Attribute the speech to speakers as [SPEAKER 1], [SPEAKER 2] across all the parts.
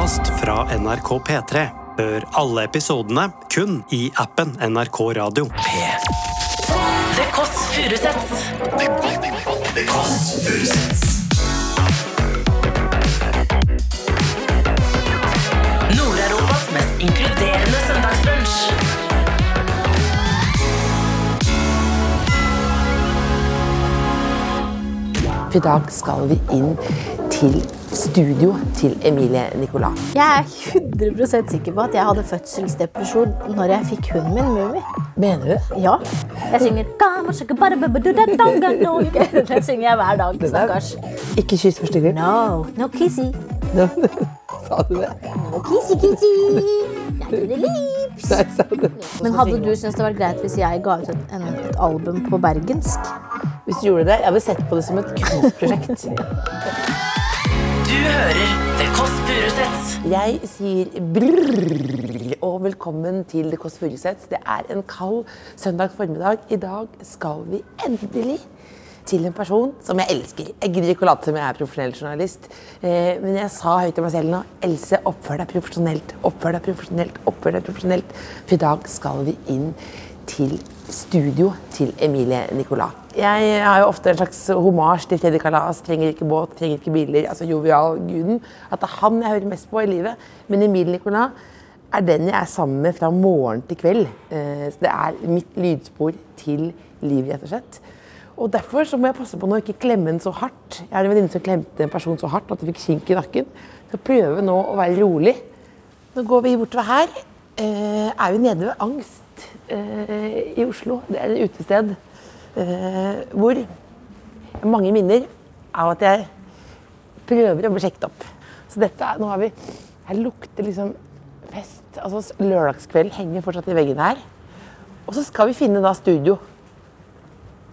[SPEAKER 1] podkast fra NRK P3. Hør alle episodene kun i appen NRK Radio.
[SPEAKER 2] Det Kåss Furuseths. Nord-Europas mest inkluderende
[SPEAKER 3] søndagsbrunsj. I dag skal vi inn til studio til Emilie Nicolas.
[SPEAKER 4] Jeg er 100% sikker på at jeg hadde fødselsdepresjon når jeg fikk hunden min, Mummi.
[SPEAKER 3] Mener du?
[SPEAKER 4] Ja. Jeg synger «Kama shaka bara ba ba du da donga no». Den synger jeg hver dag, stakkars.
[SPEAKER 3] Ikke kyss gang.
[SPEAKER 4] No, no kissy.
[SPEAKER 3] Sa du det?
[SPEAKER 4] No kissy kissy. Jeg gjør lips.
[SPEAKER 3] Nei, sa du?
[SPEAKER 4] Men hadde du syntes det var greit hvis jeg ga ut et, en, et album på bergensk?
[SPEAKER 3] Hvis du gjorde det, jeg hadde sett på det som et kunstprosjekt.
[SPEAKER 2] Du hører The Kåss Furuseths.
[SPEAKER 3] Jeg sier brrrr og velkommen til The Kåss Furuseths. Det er en kald søndag formiddag. I dag skal vi endelig til en person som jeg elsker. Jeg gidder ikke å late som jeg er profesjonell journalist, eh, men jeg sa høyt til meg selv nå Else, oppfør deg profesjonelt. Oppfør deg profesjonelt. Oppfør deg profesjonelt. For i dag skal vi inn til studio til Emilie Nicolas. Jeg har jo ofte en slags homasj til Freddy Kalas. Trenger ikke båt, trenger ikke biler. Altså jovial-guden. At det er han jeg hører mest på i livet. Men Emilie Nicolas er den jeg er sammen med fra morgen til kveld. Eh, Så det er mitt lydspor til livet, rett og slett. Og Derfor så må jeg passe på nå ikke klemme den så hardt. Jeg har en venninne som klemte en person så hardt at hun fikk kink i nakken. Så prøve nå å være rolig. Nå går vi bortover her. Eh, er vi nede ved Angst i Oslo. Det er et utested eh, hvor mange minner av at jeg prøver å bli sjekket opp. Så dette nå har vi Her lukter liksom fest. Altså Lørdagskveld henger fortsatt i veggen her. Og så skal vi finne da studio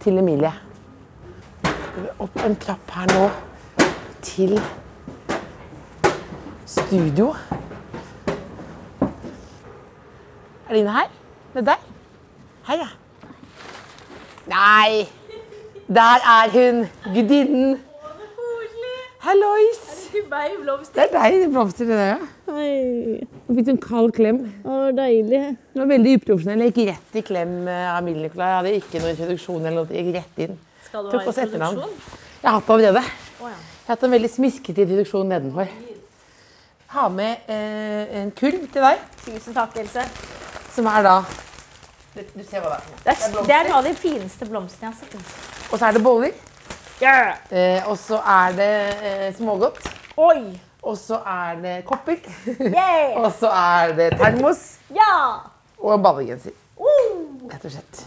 [SPEAKER 3] til Emilie. Opp en trapp her nå til studio. Er det inne her? Med der? Her, ja. Nei! Der er hun! Gudinnen. Hallois! Det er deg, i blomster det der, ja. Nå fikk du en kald klem.
[SPEAKER 4] deilig.
[SPEAKER 3] Det var veldig uprofesjonell. Jeg gikk rett i klem eh, av Nicolai. Jeg hadde ikke noen introduksjon eller noe. Jeg gikk rett inn.
[SPEAKER 4] Skal du
[SPEAKER 3] Tok etternavn.
[SPEAKER 4] introduksjon?
[SPEAKER 3] Jeg har hatt det allerede.
[SPEAKER 4] ja.
[SPEAKER 3] Jeg har hatt en veldig smiskete introduksjon nedenfor. Ha med eh, en kurv til deg,
[SPEAKER 4] Tusen takk, Else.
[SPEAKER 3] som er da Du, du ser hva det er.
[SPEAKER 4] Det er, det er noe av de fineste blomstene jeg har sett.
[SPEAKER 3] Og så er det boller. Eh, og så er det eh, smågodt.
[SPEAKER 4] Oi!
[SPEAKER 3] Og så er det kopper.
[SPEAKER 4] Yeah!
[SPEAKER 3] og så er det termos.
[SPEAKER 4] Ja!
[SPEAKER 3] Og en ballegenser.
[SPEAKER 4] Uh!
[SPEAKER 3] Rett og slett.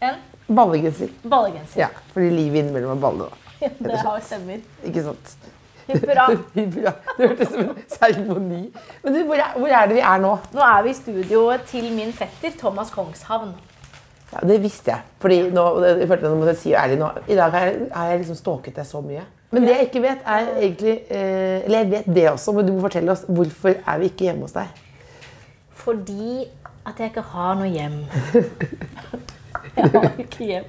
[SPEAKER 4] En
[SPEAKER 3] Ballegenser.
[SPEAKER 4] ballegenser.
[SPEAKER 3] Ja, fordi livet innimellom er balle, da.
[SPEAKER 4] Det har stemmer.
[SPEAKER 3] Ikke sant?
[SPEAKER 4] Hurra.
[SPEAKER 3] Bra. Det hørtes ut som en seremoni. Men du, hvor er, hvor er det vi er nå?
[SPEAKER 4] Nå er vi i studioet til min fetter Thomas Kongshavn.
[SPEAKER 3] Ja, det visste jeg. Fordi nå, jeg følte jeg må jeg si ærlig nå, I dag har jeg, har jeg liksom stalket deg så mye. Men det jeg ikke vet, er egentlig eh, Eller jeg vet det også, men du må fortelle oss hvorfor er vi ikke hjemme hos deg?
[SPEAKER 4] Fordi at jeg ikke har noe hjem. Jeg har ikke hjem.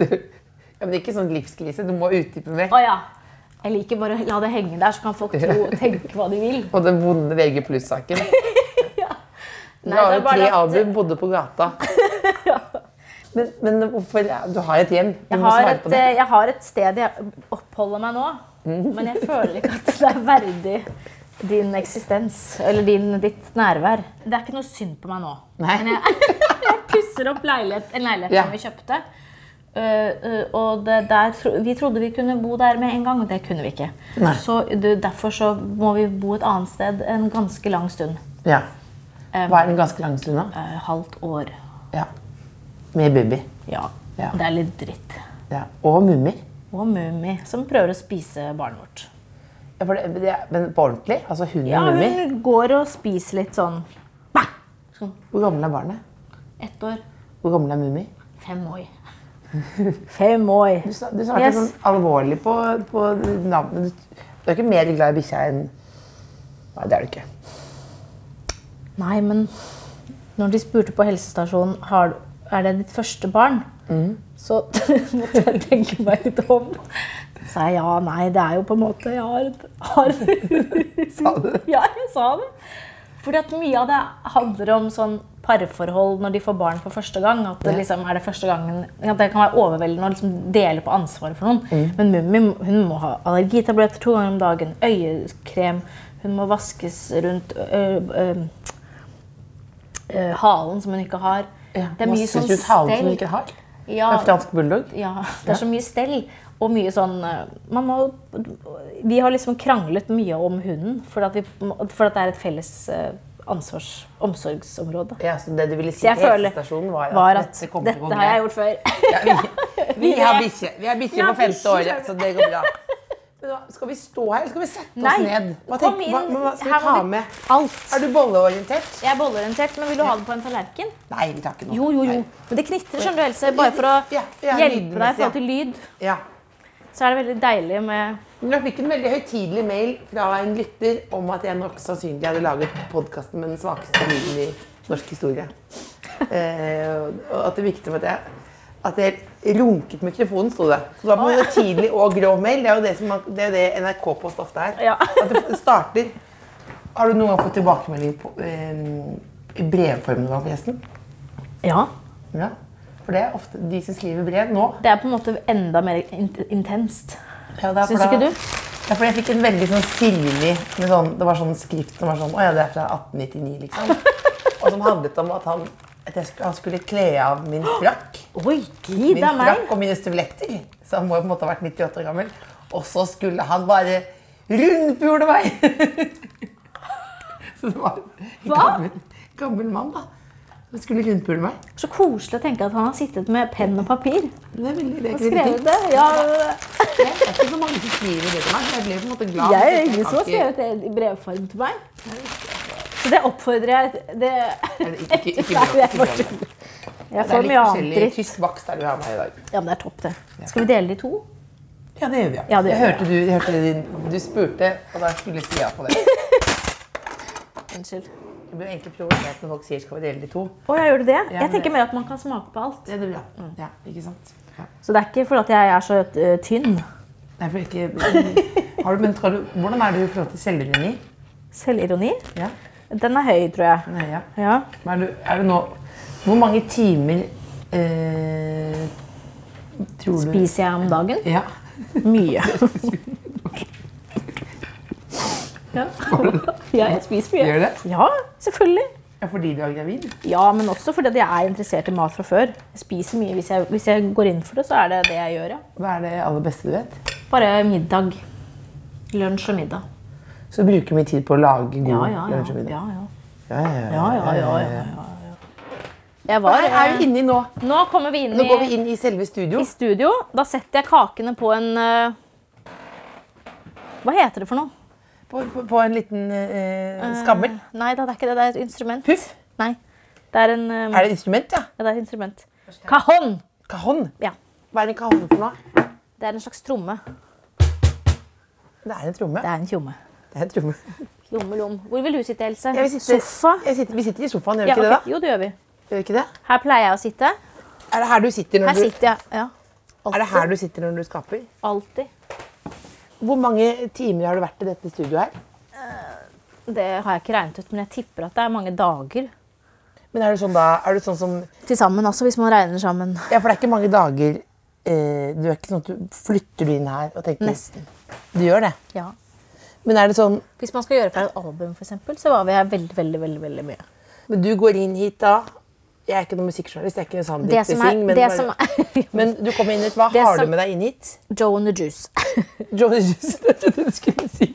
[SPEAKER 3] Ja, men Ikke sånn livskrise. Du må utdype mer.
[SPEAKER 4] Å ja. Jeg liker bare å la det henge der, så kan folk tro, tenke hva de vil.
[SPEAKER 3] Og den vonde VG pluss-saken. Du har jo tre album, bodde på gata. Men, men hvorfor Du har et hjem. Du
[SPEAKER 4] Jeg har, et, eh, jeg har et sted jeg oppholder meg nå, men jeg føler ikke at det er verdig din eksistens eller din, ditt nærvær. Det er ikke noe synd på meg nå.
[SPEAKER 3] Nei.
[SPEAKER 4] Men jeg, jeg pusser opp leilighet, en leilighet
[SPEAKER 3] Ja.
[SPEAKER 4] som vi kjøpte. Uh, uh, og det, der, vi trodde vi kunne bo der med en gang, men det kunne vi ikke.
[SPEAKER 3] Nei.
[SPEAKER 4] Så Derfor så må vi bo et annet sted en ganske lang stund.
[SPEAKER 3] Ja. Hva er den ganske lang stund, da?
[SPEAKER 4] Halvt år.
[SPEAKER 3] Ja. Med baby.
[SPEAKER 4] Ja.
[SPEAKER 3] Ja.
[SPEAKER 4] Det er litt dritt.
[SPEAKER 3] Ja. Og Mummi.
[SPEAKER 4] Og Mummi, som prøver å spise barnet vårt.
[SPEAKER 3] Ja, det, det, men på ordentlig? Altså hun
[SPEAKER 4] Ja,
[SPEAKER 3] og Mummi?
[SPEAKER 4] hun går og spiser litt sånn! Sånn
[SPEAKER 3] Hvor gammel er barnet?
[SPEAKER 4] ett år.
[SPEAKER 3] Hvor gammel er Mummi?
[SPEAKER 4] Fem år. Fem år.
[SPEAKER 3] Du, du svarte
[SPEAKER 4] Yes.
[SPEAKER 3] sånn alvorlig på, på navnet. Du, er ikke mer glad i bikkja enn Nei, det er du ikke.
[SPEAKER 4] Nei, men når de spurte på helsestasjonen har, er det ditt første barn,
[SPEAKER 3] Mm.
[SPEAKER 4] så måtte jeg tenke meg litt om. sa jeg ja, nei, det er jo på en måte Jeg har, har
[SPEAKER 3] Sa du det?
[SPEAKER 4] Ja, jeg sa det. Fordi at mye av det handler om sånn parforhold når de får barn for første gang. At det liksom er det første gangen at Det kan være overveldende å liksom dele på ansvaret for noen.
[SPEAKER 3] Mm.
[SPEAKER 4] Men Mummi hun må ha allergitabletter to ganger om dagen, øyekrem, hun må vaskes rundt ø, ø, ø, halen som hun ikke har.
[SPEAKER 3] Ja,
[SPEAKER 4] det er mye sånn
[SPEAKER 3] ut halen som
[SPEAKER 4] stell.
[SPEAKER 3] ikke har?
[SPEAKER 4] Ja,
[SPEAKER 3] fransk bulldog?
[SPEAKER 4] ja, det er så mye stell. Og mye sånn eh, man må, Vi har liksom kranglet mye om hunden, for at, vi, for at det er et felles eh, ansvars, omsorgsområde.
[SPEAKER 3] Ja, så det du ville si til helsestasjonen, var at,
[SPEAKER 4] var at
[SPEAKER 3] dette
[SPEAKER 4] dette har jeg gjort før.
[SPEAKER 3] Ja, vi, vi har bikkje. Vi har bikkje på femte året, så det går bra. Men skal vi stå her, eller skal vi sette oss
[SPEAKER 4] Nei,
[SPEAKER 3] ned? Hva,
[SPEAKER 4] tenk,
[SPEAKER 3] hva, hva skal
[SPEAKER 4] Her
[SPEAKER 3] vi ta med?
[SPEAKER 4] Alt.
[SPEAKER 3] Er du bolleorientert?
[SPEAKER 4] Jeg er bolleorientert, men vil du ha det på en tallerken?
[SPEAKER 3] Nei, vi tar ikke noe.
[SPEAKER 4] Jo, jo, jo. Men det knitrer, skjønner du, Else. Bare for å hjelpe deg i forhold til lyd,
[SPEAKER 3] Ja.
[SPEAKER 4] Så er det veldig deilig med
[SPEAKER 3] Men Jeg fikk en veldig høytidelig mail fra en lytter om at jeg nok sannsynlig hadde laget podkasten med den svakeste lyden i norsk historie. Eh, og at det virket som at jeg, at jeg runket mikrofonen, sto det. Så det var på en tidlig og grov mail. Det er jo det, som, det, er det NRK-post ofte er.
[SPEAKER 4] Ja.
[SPEAKER 3] At det starter Har du noen gang fått tilbakemelding på, eh, i brevformen av forresten?
[SPEAKER 4] Ja.
[SPEAKER 3] Ja. For det er ofte de som skriver brev nå.
[SPEAKER 4] Det er på en måte enda mer in intenst.
[SPEAKER 3] Ja,
[SPEAKER 4] Syns
[SPEAKER 3] da,
[SPEAKER 4] ikke du?
[SPEAKER 3] Ja, for jeg fikk en veldig sånn sirlig sånn, Det var sånn skrift som var sånn Å ja, det er fra 1899, liksom. Og som handlet om at han, at skulle, han skulle kle av min frakk.
[SPEAKER 4] Oi,
[SPEAKER 3] Min
[SPEAKER 4] av meg!
[SPEAKER 3] frakk og mine støvletter. Så han må jo på en måte ha vært 98 år gammel. Og så skulle han bare rundpule meg! så det var en gammel, gammel mann, da. Som skulle rundpule meg.
[SPEAKER 4] Så koselig å tenke at han har sittet med penn og papir
[SPEAKER 3] Det er veldig det er
[SPEAKER 4] og skrevet det. Ja,
[SPEAKER 3] Det er ikke så mange som skriver det til meg. Jeg ble på en måte glad.
[SPEAKER 4] jeg er ingen som har skrevet det i brevform til meg. Så det oppfordrer jeg det,
[SPEAKER 3] Ikke, ikke, ikke,
[SPEAKER 4] Nei,
[SPEAKER 3] bra,
[SPEAKER 4] jeg
[SPEAKER 3] får mye
[SPEAKER 4] annet dritt.
[SPEAKER 3] Det er litt forskjellig
[SPEAKER 4] dritt.
[SPEAKER 3] tysk bakst er du har med i dag.
[SPEAKER 4] Ja, men det er topp, det. Skal vi dele de to?
[SPEAKER 3] Ja, det gjør vi.
[SPEAKER 4] Ja, det
[SPEAKER 3] jeg
[SPEAKER 4] gjør jeg
[SPEAKER 3] hørte du, jeg hørte din, du spurte, og da skulle jeg si ja på det.
[SPEAKER 4] Unnskyld.
[SPEAKER 3] Jeg blir egentlig provosert når folk sier skal vi dele de to.
[SPEAKER 4] Oh, ja, gjør du det?
[SPEAKER 3] Ja,
[SPEAKER 4] Jeg tenker mer at man kan smake på alt.
[SPEAKER 3] Det er det bra. Ja, ikke sant? Ja.
[SPEAKER 4] Så det er ikke fordi jeg er så øh, tynn.
[SPEAKER 3] Nei, for ikke, har du, men du, hvordan er du i forhold til selvironi?
[SPEAKER 4] Selvironi.
[SPEAKER 3] Ja.
[SPEAKER 4] Den er høy, tror jeg.
[SPEAKER 3] Nei, ja.
[SPEAKER 4] Ja.
[SPEAKER 3] Men Er du, er du nå, hvor mange timer eh, tror du
[SPEAKER 4] Spiser jeg om dagen?
[SPEAKER 3] Ja.
[SPEAKER 4] Mye. ja. ja, jeg spiser mye.
[SPEAKER 3] Gjør det?
[SPEAKER 4] Ja, selvfølgelig.
[SPEAKER 3] ja, fordi du er gravid?
[SPEAKER 4] Ja, men også fordi jeg er interessert i mat fra før. Jeg spiser mye. Hvis jeg, hvis jeg går inn for det, så er det det jeg gjør, ja.
[SPEAKER 3] Hva er det aller beste du vet?
[SPEAKER 4] Bare middag. Lunsj og middag.
[SPEAKER 3] Så du bruker mye tid på å lage god
[SPEAKER 4] Ja, ja, ja.
[SPEAKER 3] lunsj og middag?
[SPEAKER 4] ja, ja.
[SPEAKER 3] Ja, ja,
[SPEAKER 4] Ja, ja, ja, ja, ja. Jeg var,
[SPEAKER 3] Her er vi inni nå.
[SPEAKER 4] nå kommer vi inn,
[SPEAKER 3] Nå går vi inn i selve studio.
[SPEAKER 4] i studio. Da setter jeg kakene på en eh, Hva heter det for noe?
[SPEAKER 3] På, på, på en liten eh, skammel.
[SPEAKER 4] Nei, det er ikke det. Det er et instrument.
[SPEAKER 3] Puff.
[SPEAKER 4] Nei. Det er en um,
[SPEAKER 3] Er det et instrument, ja?
[SPEAKER 4] Ja, det er et instrument. Cajon!
[SPEAKER 3] Cajon.
[SPEAKER 4] Ja.
[SPEAKER 3] Hva er en cajon for noe?
[SPEAKER 4] Det er en slags tromme.
[SPEAKER 3] Det er en tromme.
[SPEAKER 4] Det er en tjomme.
[SPEAKER 3] Det er en tromme.
[SPEAKER 4] Lomme, lom. Hvor vil du sitte, Else?
[SPEAKER 3] Jeg vil sitte-
[SPEAKER 4] Sofa?
[SPEAKER 3] Jeg sitter, vi sitter i sofaen, gjør vi
[SPEAKER 4] Ja,
[SPEAKER 3] ikke
[SPEAKER 4] okay.
[SPEAKER 3] det?
[SPEAKER 4] Jo, det gjør vi.
[SPEAKER 3] Gjør vi ikke det?
[SPEAKER 4] Her pleier jeg å sitte.
[SPEAKER 3] Er det her du sitter når
[SPEAKER 4] Her
[SPEAKER 3] du,
[SPEAKER 4] sitter jeg. Ja.
[SPEAKER 3] er det her du, sitter når du skaper?
[SPEAKER 4] Alltid.
[SPEAKER 3] Hvor mange timer har du vært i dette studioet her?
[SPEAKER 4] Det har jeg ikke regnet ut, men jeg tipper at det er mange dager.
[SPEAKER 3] Men er det sånn da, er det sånn som
[SPEAKER 4] Til sammen, også, hvis man regner sammen.
[SPEAKER 3] Ja, for det er ikke mange dager eh, Du er ikke sånn at du flytter du inn her og tenker
[SPEAKER 4] Nesten.
[SPEAKER 3] Du gjør det.
[SPEAKER 4] Ja.
[SPEAKER 3] Men er det sånn
[SPEAKER 4] Hvis man skal gjøre fra et album, for eksempel, så var vi her veldig, veldig, veldig, veldig mye.
[SPEAKER 3] Men du går inn hit da Jeg er ikke noen musikkjournalist, jeg er ikke
[SPEAKER 4] Det
[SPEAKER 3] Singh, men,
[SPEAKER 4] det
[SPEAKER 3] bare- men du kom inn hit. Hva har
[SPEAKER 4] som-
[SPEAKER 3] du med deg inn hit?
[SPEAKER 4] Joe and the Juice.
[SPEAKER 3] Joe and the Juice, det trodde jeg du skulle si.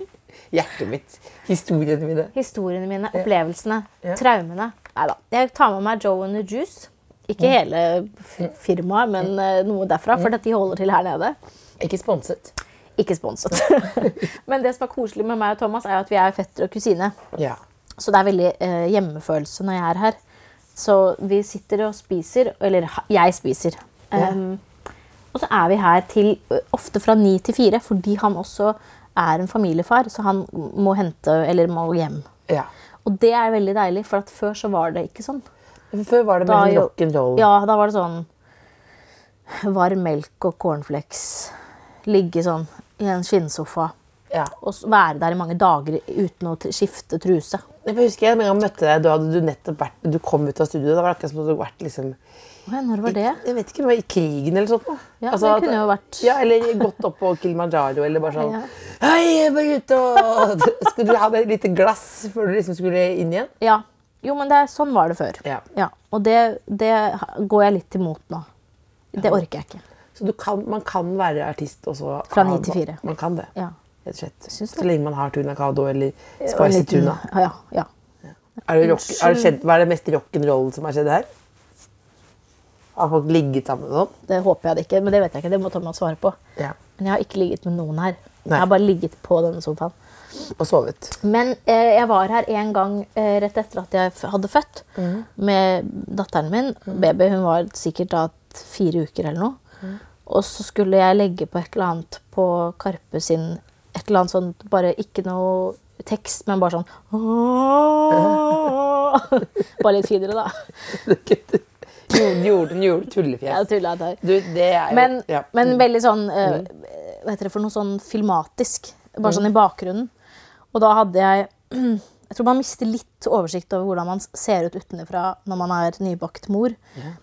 [SPEAKER 3] Hjertet mitt. Historiene mine.
[SPEAKER 4] Historiene mine, opplevelsene,
[SPEAKER 3] Ja.
[SPEAKER 4] traumene. Nei da. Jeg tar med meg Joe and the Juice. Ikke hele firmaet, men mm. noe derfra, for de holder til her nede.
[SPEAKER 3] Ikke sponset.
[SPEAKER 4] Ikke sponset. men det som er koselig med meg og Thomas, er at vi er fetter og kusine.
[SPEAKER 3] Ja.
[SPEAKER 4] Så det er veldig eh, hjemmefølelse når jeg er her. Så vi sitter og spiser, eller jeg spiser. Um, og så er vi her til ofte fra ni til fire, fordi han også er en familiefar, så han må hente eller må hjem.
[SPEAKER 3] ja.
[SPEAKER 4] Og det er veldig deilig, for at før så var det ikke sånn.
[SPEAKER 3] Før var det mer rock'n'roll.
[SPEAKER 4] Ja, da var det sånn varm melk og cornflakes. Ligge sånn i en skinnsofa
[SPEAKER 3] Ja.
[SPEAKER 4] og være der i mange dager uten å skifte truse.
[SPEAKER 3] Jeg husker jeg en gang møtte deg, da hadde du nettopp vært Du kom ut av studioet. Da var det akkurat som om du hadde vært liksom
[SPEAKER 4] Når var det?
[SPEAKER 3] Jeg vet ikke, det var i krigen eller sånt. da.
[SPEAKER 4] Ja,
[SPEAKER 3] Altså,
[SPEAKER 4] det kunne jo vært
[SPEAKER 3] Ja, Eller gått opp på Kilimanjaro eller bare sånn
[SPEAKER 4] Ja.
[SPEAKER 3] Hei, jeg er bare ute og Skulle du ha et lite glass før du liksom skulle inn igjen?
[SPEAKER 4] Ja. Jo, men det, sånn var det før.
[SPEAKER 3] Ja. ja.
[SPEAKER 4] Og det, det går jeg litt imot nå. Det orker jeg ikke.
[SPEAKER 3] Så du kan, man kan være artist også
[SPEAKER 4] Fra ni til fire.
[SPEAKER 3] Man kan det,
[SPEAKER 4] Ja.
[SPEAKER 3] Rett og slett. Så lenge man har tuna cado eller spicy tuna.
[SPEAKER 4] Ja, ja.
[SPEAKER 3] Er det rock, er det skjedd, hva er det mest rock'n'roll som har skjedd her? Har folk ligget sammen med noen?
[SPEAKER 4] Det håper jeg det ikke, men det vet jeg ikke. Det må Thomas svare på.
[SPEAKER 3] Ja.
[SPEAKER 4] Men jeg har ikke ligget med noen her.
[SPEAKER 3] Nei.
[SPEAKER 4] Jeg har bare ligget på denne sofaen.
[SPEAKER 3] Og sovet.
[SPEAKER 4] Men eh, jeg var her en gang eh, rett etter at jeg hadde født med datteren min. Baby hun var sikkert da fire uker eller noe. Og så skulle jeg legge på et eller annet på Karpe sin Et eller annet sånt, bare ikke noe tekst, men bare sånn Bare litt finere, da.
[SPEAKER 3] Gjorde, gjorde, gjorde tullefjes.
[SPEAKER 4] Ja.
[SPEAKER 3] Du, det er jo
[SPEAKER 4] Men,
[SPEAKER 3] ja.
[SPEAKER 4] men veldig sånn uh, Hva heter det for noe sånn filmatisk. Bare sånn i bakgrunnen. Og da hadde jeg Jeg tror man mister litt oversikt over hvordan man ser ut utenfra når man er nybakt mor.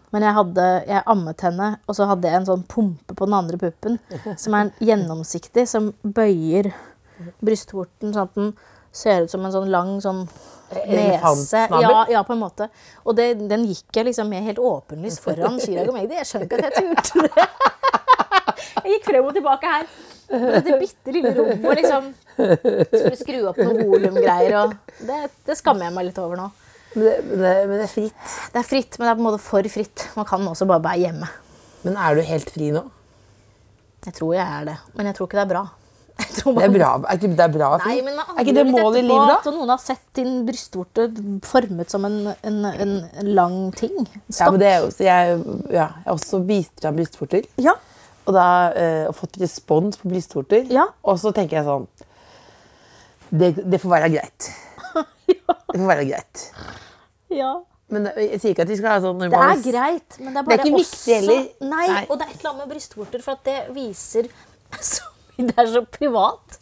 [SPEAKER 4] Men jeg hadde Jeg ammet henne, og så hadde jeg en sånn pumpe på den andre puppen som er gjennomsiktig, som bøyer brystvorten sånn at den ser ut som en sånn lang sånn nese. Ja, ja, på en måte. Og det, den gikk jeg liksom med helt åpenlyst foran Chirag og Magdi. Jeg skjønner ikke at jeg turte det. Jeg gikk frem og tilbake her. På dette bitte lille rommet og liksom skulle skru opp noen volumgreier. og Det, det skammer jeg meg litt over nå.
[SPEAKER 3] Men det, men, det, men det er fritt.
[SPEAKER 4] Det er fritt, men det er på en måte for fritt. Man kan også bare være hjemme.
[SPEAKER 3] Men er du helt fri nå?
[SPEAKER 4] Jeg tror jeg er det, men jeg tror ikke det er bra. Tror
[SPEAKER 3] Det er bra, er ikke det er bra?
[SPEAKER 4] Nei, men man
[SPEAKER 3] er ikke det målet i
[SPEAKER 4] livet,
[SPEAKER 3] livet,
[SPEAKER 4] At
[SPEAKER 3] da?
[SPEAKER 4] noen har sett din brystvorte formet som en, en, en, en lang ting.
[SPEAKER 3] Ja, men det er jo, så jeg, ja, jeg også viser fram brystvorter.
[SPEAKER 4] Ja.
[SPEAKER 3] Og, da, eh, og fått respons på brystvorter.
[SPEAKER 4] Ja.
[SPEAKER 3] Og så tenker jeg sånn det, det får være greit. Det får være greit.
[SPEAKER 4] ja.
[SPEAKER 3] Men jeg sier ikke at vi skal ha sånn normalt
[SPEAKER 4] Det er greit, men det er
[SPEAKER 3] Det er
[SPEAKER 4] bare
[SPEAKER 3] ikke viktig heller.
[SPEAKER 4] Nei,
[SPEAKER 3] Nei.
[SPEAKER 4] og det er et eller annet med brystvorter, for at det viser så mye Det er så privat.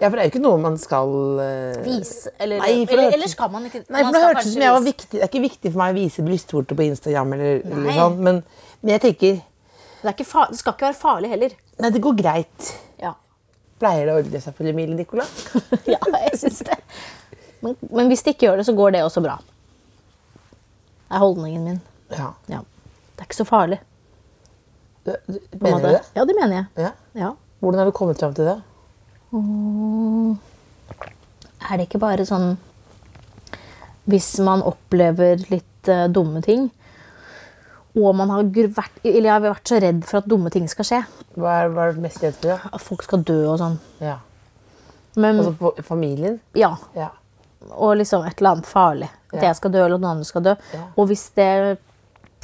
[SPEAKER 3] Ja, for det er jo ikke noe man skal uh...
[SPEAKER 4] Vise. Eller,
[SPEAKER 3] Nei, for
[SPEAKER 4] eller,
[SPEAKER 3] hørtes-
[SPEAKER 4] eller skal man ikke
[SPEAKER 3] Nei, for det hørtes
[SPEAKER 4] ut
[SPEAKER 3] som jeg var viktig. Det er ikke viktig for meg å vise brystvorter på Instagram. eller, eller sånn, men, men jeg tenker
[SPEAKER 4] det, det skal ikke være farlig heller.
[SPEAKER 3] Nei, det går greit.
[SPEAKER 4] Ja,
[SPEAKER 3] Pleier det å ordne seg for Emilie Nicolas?
[SPEAKER 4] ja jeg syns det. Men, men hvis det ikke gjør det, så går det også bra. Det er holdningen min.
[SPEAKER 3] Ja.
[SPEAKER 4] Ja. Det er ikke så farlig.
[SPEAKER 3] Du, du, mener du det?
[SPEAKER 4] Ja, det mener jeg.
[SPEAKER 3] Ja.
[SPEAKER 4] Ja.
[SPEAKER 3] Hvordan har du kommet fram til det?
[SPEAKER 4] Er det ikke bare sånn Hvis man opplever litt uh, dumme ting, og man har vært, eller jeg har vært så redd for at dumme ting skal skje,
[SPEAKER 3] Hva er, hva er du mest redd for? Ja?
[SPEAKER 4] at folk skal dø og sånn
[SPEAKER 3] Ja.
[SPEAKER 4] Men
[SPEAKER 3] Altså familien?
[SPEAKER 4] ja.
[SPEAKER 3] Ja.
[SPEAKER 4] Og liksom et eller annet farlig. At
[SPEAKER 3] Ja.
[SPEAKER 4] jeg skal dø, eller at noen andre skal dø. Og hvis det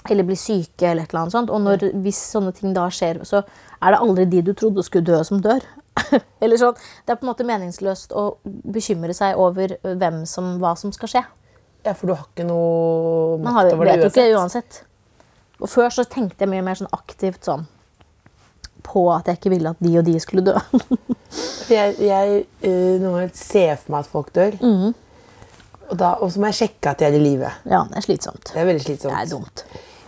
[SPEAKER 4] Eller bli syke, eller et eller annet sånt. Og når, hvis sånne ting da skjer, så er det aldri de du trodde skulle dø, som dør. eller sånn. Det er på en måte meningsløst å bekymre seg over hvem som, hva som skal skje.
[SPEAKER 3] ja, for du har ikke noe
[SPEAKER 4] Man
[SPEAKER 3] makt over
[SPEAKER 4] vet
[SPEAKER 3] det
[SPEAKER 4] jo ikke
[SPEAKER 3] uansett?
[SPEAKER 4] Og før så tenkte jeg mye mer sånn aktivt sånn på at jeg ikke ville at de og de skulle dø.
[SPEAKER 3] Jeg, jeg uh, ser for meg at folk dør.
[SPEAKER 4] Mhm.
[SPEAKER 3] Og, da, og så må jeg sjekke at de er i live.
[SPEAKER 4] ja, det er slitsomt.
[SPEAKER 3] Det er veldig slitsomt.
[SPEAKER 4] Det er dumt.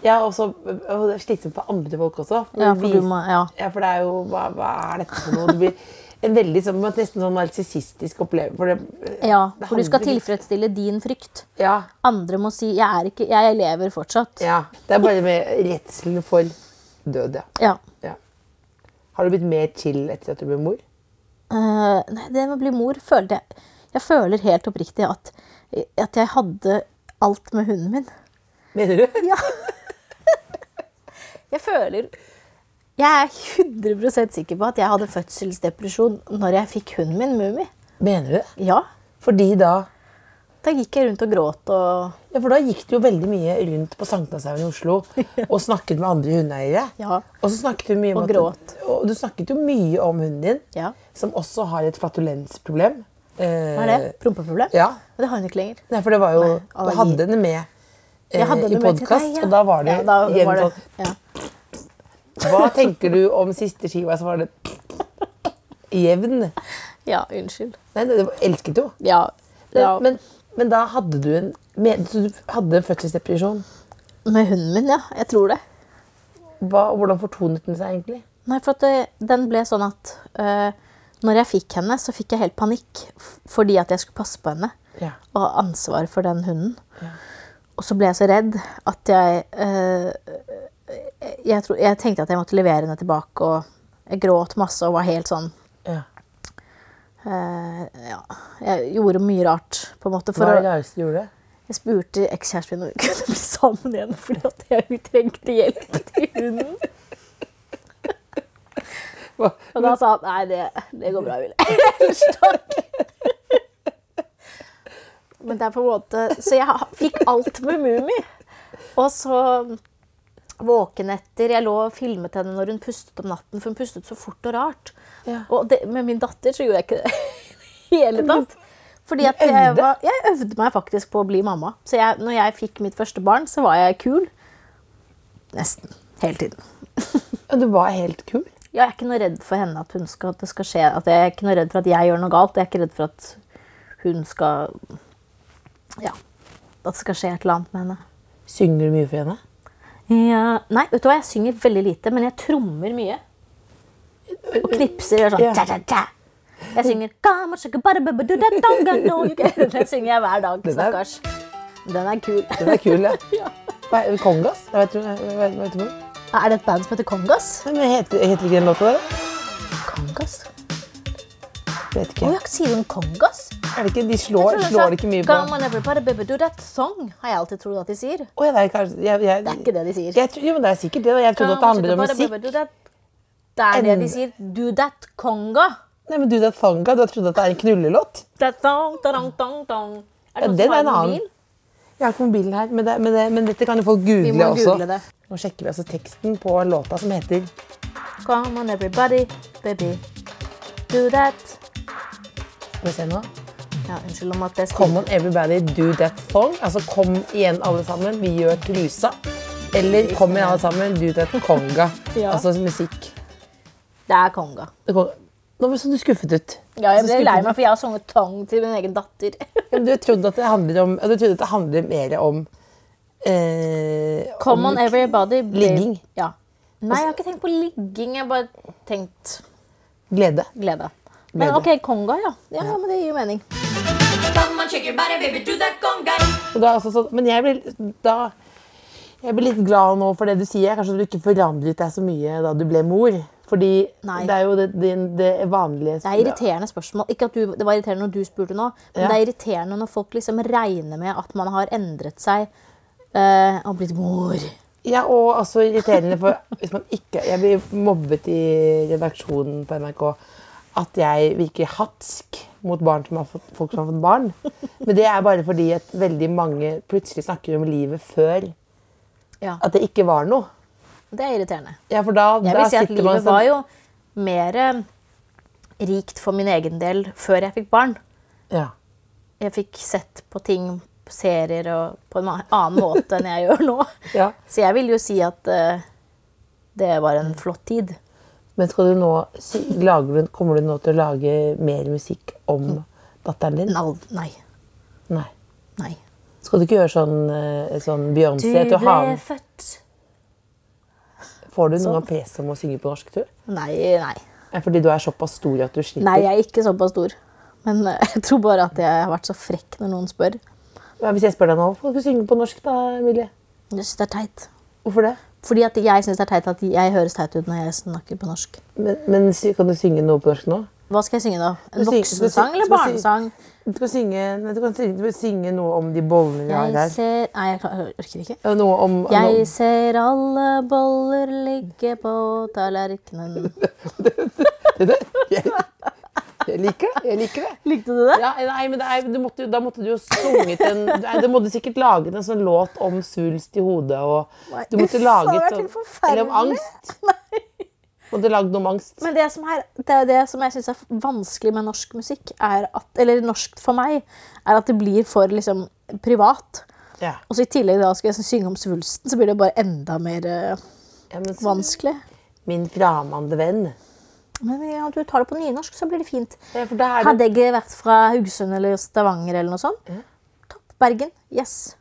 [SPEAKER 3] Ja, også, og det er slitsomt for andre folk også.
[SPEAKER 4] Ja, for
[SPEAKER 3] vi-
[SPEAKER 4] du må, ja.
[SPEAKER 3] Ja, for det er jo Hva, hva er dette for noe? Du blir en veldig sånn, nesten sånn narsissistisk opplevelse. For det,
[SPEAKER 4] ja,
[SPEAKER 3] det
[SPEAKER 4] for du skal tilfredsstille din frykt.
[SPEAKER 3] Ja,
[SPEAKER 4] Andre må si 'jeg, er ikke, jeg lever fortsatt'.
[SPEAKER 3] ja. Det er bare med redselen for død, ja.
[SPEAKER 4] Ja.
[SPEAKER 3] ja. Har du blitt mer chill etter at du ble mor?
[SPEAKER 4] Uh, nei, det med å bli mor følte jeg Jeg føler helt oppriktig at, at jeg hadde alt med hunden min.
[SPEAKER 3] Mener du?
[SPEAKER 4] Ja. Jeg føler Jeg er 100% sikker på at jeg hadde fødselsdepresjon når jeg fikk hunden min, Mummi.
[SPEAKER 3] Mener du det?
[SPEAKER 4] Ja.
[SPEAKER 3] Fordi da
[SPEAKER 4] Da gikk jeg rundt og gråt og
[SPEAKER 3] Ja, for da gikk du jo veldig mye rundt på Sankthanshaugen i Oslo og snakket med andre hundeeiere.
[SPEAKER 4] Ja.
[SPEAKER 3] Og så snakket du mye om
[SPEAKER 4] Og
[SPEAKER 3] at-
[SPEAKER 4] gråt.
[SPEAKER 3] Og du snakket jo mye om hunden din,
[SPEAKER 4] Ja.
[SPEAKER 3] som også har et flatulensproblem. Eh,
[SPEAKER 4] Hva er det? Prompeproblem?
[SPEAKER 3] Ja.
[SPEAKER 4] Men det har hun ikke lenger.
[SPEAKER 3] Nei, for det var jo
[SPEAKER 4] Nei,
[SPEAKER 3] Du hadde henne med eh,
[SPEAKER 4] hadde
[SPEAKER 3] i podkast,
[SPEAKER 4] ja.
[SPEAKER 3] og da var det
[SPEAKER 4] ja, da
[SPEAKER 3] igjen
[SPEAKER 4] var det,
[SPEAKER 3] sånn
[SPEAKER 4] ja.
[SPEAKER 3] Hva tenker du om siste skiva? Så var det Jevn.
[SPEAKER 4] Ja, unnskyld.
[SPEAKER 3] Nei, det var, elsket jo.
[SPEAKER 4] Ja. ja.
[SPEAKER 3] Men, men da hadde du en med, så du hadde en fødselsdepresjon.
[SPEAKER 4] Med hunden min, ja. Jeg tror det.
[SPEAKER 3] Hva, hvordan fortonet den seg egentlig?
[SPEAKER 4] Nei, for det, den ble sånn at uh, når jeg fikk henne, så fikk jeg helt panikk fordi at jeg skulle passe på henne
[SPEAKER 3] Ja.
[SPEAKER 4] og ha ansvar for den hunden. Og så ble jeg så redd at jeg øh, jeg, tro, jeg tenkte at jeg måtte levere henne tilbake, og jeg gråt masse og var helt sånn
[SPEAKER 3] ja.
[SPEAKER 4] Uh, Ja. Jeg gjorde mye rart, på en måte. For
[SPEAKER 3] Hva er det rareste du gjorde?
[SPEAKER 4] jeg spurte ekskjæresten min om vi kunne bli sammen igjen fordi at jeg trengte hjelp til hunden. Og da sa han nei, det, det går bra, Ville. Men det er på en måte Så jeg fikk alt med Mummi. Og så våken etter Jeg lå og filmet henne når hun pustet om natten, for hun pustet så fort og rart.
[SPEAKER 3] Ja.
[SPEAKER 4] Og det, med min datter så gjorde jeg ikke det i hele tatt. Fordi at jeg, var, jeg øvde meg faktisk på å bli mamma. Så jeg, når jeg fikk mitt første barn, så var jeg kul. Nesten. Hele tiden.
[SPEAKER 3] Og du var helt kul.
[SPEAKER 4] Jeg er ikke noe redd for henne at, hun skal, at det skal skje. At jeg er ikke noe redd for at jeg gjør noe galt. Jeg er ikke redd for at hun skal Ja. At det skal skje et eller annet med henne.
[SPEAKER 3] Synger du mye for henne?
[SPEAKER 4] Ja. Nei, vet du hva, jeg synger veldig lite, men jeg trommer mye. Og knipser. og sånn
[SPEAKER 3] Ja.
[SPEAKER 4] tja, tja. Jeg synger. Den synger jeg hver dag.
[SPEAKER 3] Den
[SPEAKER 4] Stakkars. Den er kul.
[SPEAKER 3] Den er kul, ja. Hva er Kongas? Jeg vet, jeg vet, vet?
[SPEAKER 4] Er det et band som heter Kongas?
[SPEAKER 3] Men heter, heter ikke den låta der?
[SPEAKER 4] Kongas?
[SPEAKER 3] Vet
[SPEAKER 4] Å
[SPEAKER 3] ikke.
[SPEAKER 4] ja, sier hun Kongas?
[SPEAKER 3] Er det ikke, de slår, slår det ikke mye på
[SPEAKER 4] Come on, everybody, baby, do that song, har jeg alltid trodd at de sier.
[SPEAKER 3] Oh, jeg vet, kanskje, jeg, jeg,
[SPEAKER 4] Det er ikke det de sier.
[SPEAKER 3] Jeg, jo, men det er sikkert det. Jeg trodde at det handlet om musikk.
[SPEAKER 4] Det er det de sier. Do that conga.
[SPEAKER 3] Nei, men do that thonga, du har trodd at det er en knullelåt?
[SPEAKER 4] That thong, da-dong, dong, dong. Er det noen som har
[SPEAKER 3] en
[SPEAKER 4] mobil?
[SPEAKER 3] Jeg har ikke mobilen her, men, det, men, det, men dette kan jo folk
[SPEAKER 4] Vi
[SPEAKER 3] google også.
[SPEAKER 4] google det.
[SPEAKER 3] Nå sjekker vi altså teksten på låta som heter
[SPEAKER 4] Come on, everybody, baby. Do that.
[SPEAKER 3] Skal vi se nå.
[SPEAKER 4] Ja, unnskyld om at jeg
[SPEAKER 3] Come on everybody, do that thong. Altså kom igjen alle sammen, vi gjør trusa. Eller kom igjen alle sammen, do that conga.
[SPEAKER 4] Ja.
[SPEAKER 3] Altså musikk.
[SPEAKER 4] Det er conga.
[SPEAKER 3] Det kom- Nå ble du skuffet ut.
[SPEAKER 4] Ja, jeg ble lei meg, for jeg har sunget tong til min egen datter.
[SPEAKER 3] Ja, Du trodde at det handler om Du trodde at det handler mer om eh,
[SPEAKER 4] Come on, everybody.
[SPEAKER 3] Ligging.
[SPEAKER 4] Ja. Nei, jeg har ikke tenkt på ligging. Jeg har bare tenkt
[SPEAKER 3] glede.
[SPEAKER 4] glede. Men ok, conga, ja. Ja, ja, men det gir jo mening.
[SPEAKER 3] Altså, så, men jeg blir, da, jeg blir litt glad nå for det du sier. Kanskje du ikke forandret deg så mye da du ble mor. Fordi
[SPEAKER 4] Nei.
[SPEAKER 3] det er jo det, det, det vanlige
[SPEAKER 4] Det er irriterende spørsmål. Ikke at du, det var irriterende når du spurte nå, men
[SPEAKER 3] Ja.
[SPEAKER 4] det er irriterende når folk liksom regner med at man har endret seg eh, og blitt mor.
[SPEAKER 3] Ja, og altså irriterende for hvis man ikke Jeg blir mobbet i redaksjonen på NRK at jeg virker hatsk mot barn som har fått, folk som har fått barn. Men det er bare fordi at veldig mange plutselig snakker om livet før
[SPEAKER 4] Ja,
[SPEAKER 3] at det ikke var noe.
[SPEAKER 4] Det er irriterende.
[SPEAKER 3] Ja, for da,
[SPEAKER 4] Jeg vil si at livet var jo mer eh, rikt for min egen del før jeg fikk barn.
[SPEAKER 3] ja.
[SPEAKER 4] Jeg fikk sett på ting, på serier og på en annen måte enn jeg gjør nå.
[SPEAKER 3] Ja.
[SPEAKER 4] Så jeg vil jo si at uh, det var en flott tid.
[SPEAKER 3] Men skal du nå, du, kommer du nå til å lage mer musikk om datteren din?
[SPEAKER 4] Nei.
[SPEAKER 3] Nei.
[SPEAKER 4] Nei.
[SPEAKER 3] Skal du ikke gjøre sånn, sånn Beyoncé?
[SPEAKER 4] Du ble
[SPEAKER 3] til
[SPEAKER 4] født
[SPEAKER 3] Får du noen gang press om å synge på norsk tur?
[SPEAKER 4] Nei, nei.
[SPEAKER 3] Fordi du er såpass stor at du slipper?
[SPEAKER 4] Nei, jeg er ikke såpass stor. Men eh, jeg tror bare at jeg har vært så frekk når noen spør.
[SPEAKER 3] Ja, hvis jeg spør deg nå, hvorfor skal du synge på norsk da, Emilie?
[SPEAKER 4] Jeg syns det er teit.
[SPEAKER 3] Hvorfor det?
[SPEAKER 4] Fordi at jeg syns det er teit at jeg høres teit ut når jeg snakker på norsk.
[SPEAKER 3] Men, men kan du synge noe på norsk nå?
[SPEAKER 4] Hva skal jeg synge da? En voksensang eller barnesang?
[SPEAKER 3] Du kan synge, du kan synge, du synge noe om de bollene vi har her.
[SPEAKER 4] ser Nei, jeg orker ikke.
[SPEAKER 3] Noe om,
[SPEAKER 4] Jeg
[SPEAKER 3] noe,
[SPEAKER 4] ser alle boller ligge på tallerkenen.
[SPEAKER 3] jeg, jeg liker det. Jeg liker det.
[SPEAKER 4] Likte du det?
[SPEAKER 3] Ja, nei, men det er, du måtte, da måtte du jo sunget en nei, Du måtte sikkert laget en sånn låt om svulst i hodet og
[SPEAKER 4] Nei,
[SPEAKER 3] Du måtte laget sånn. Eller om angst. Måtte lagd noe om angst.
[SPEAKER 4] Men det som, er, det, er det som jeg syns er vanskelig med norsk musikk, er at, eller norsk for meg, er at det blir for liksom, privat.
[SPEAKER 3] Ja.
[SPEAKER 4] Og så i tillegg da skal jeg synge om svulsten, så blir det bare enda mer uh,
[SPEAKER 3] Ja, men,
[SPEAKER 4] vanskelig.
[SPEAKER 3] min framande venn.
[SPEAKER 4] Men ja, du tar det på nynorsk, så blir det fint.
[SPEAKER 3] Ja, det-
[SPEAKER 4] Hadde jeg vært fra Haugesund eller Stavanger eller noe sånt, topp. Bergen. Yes.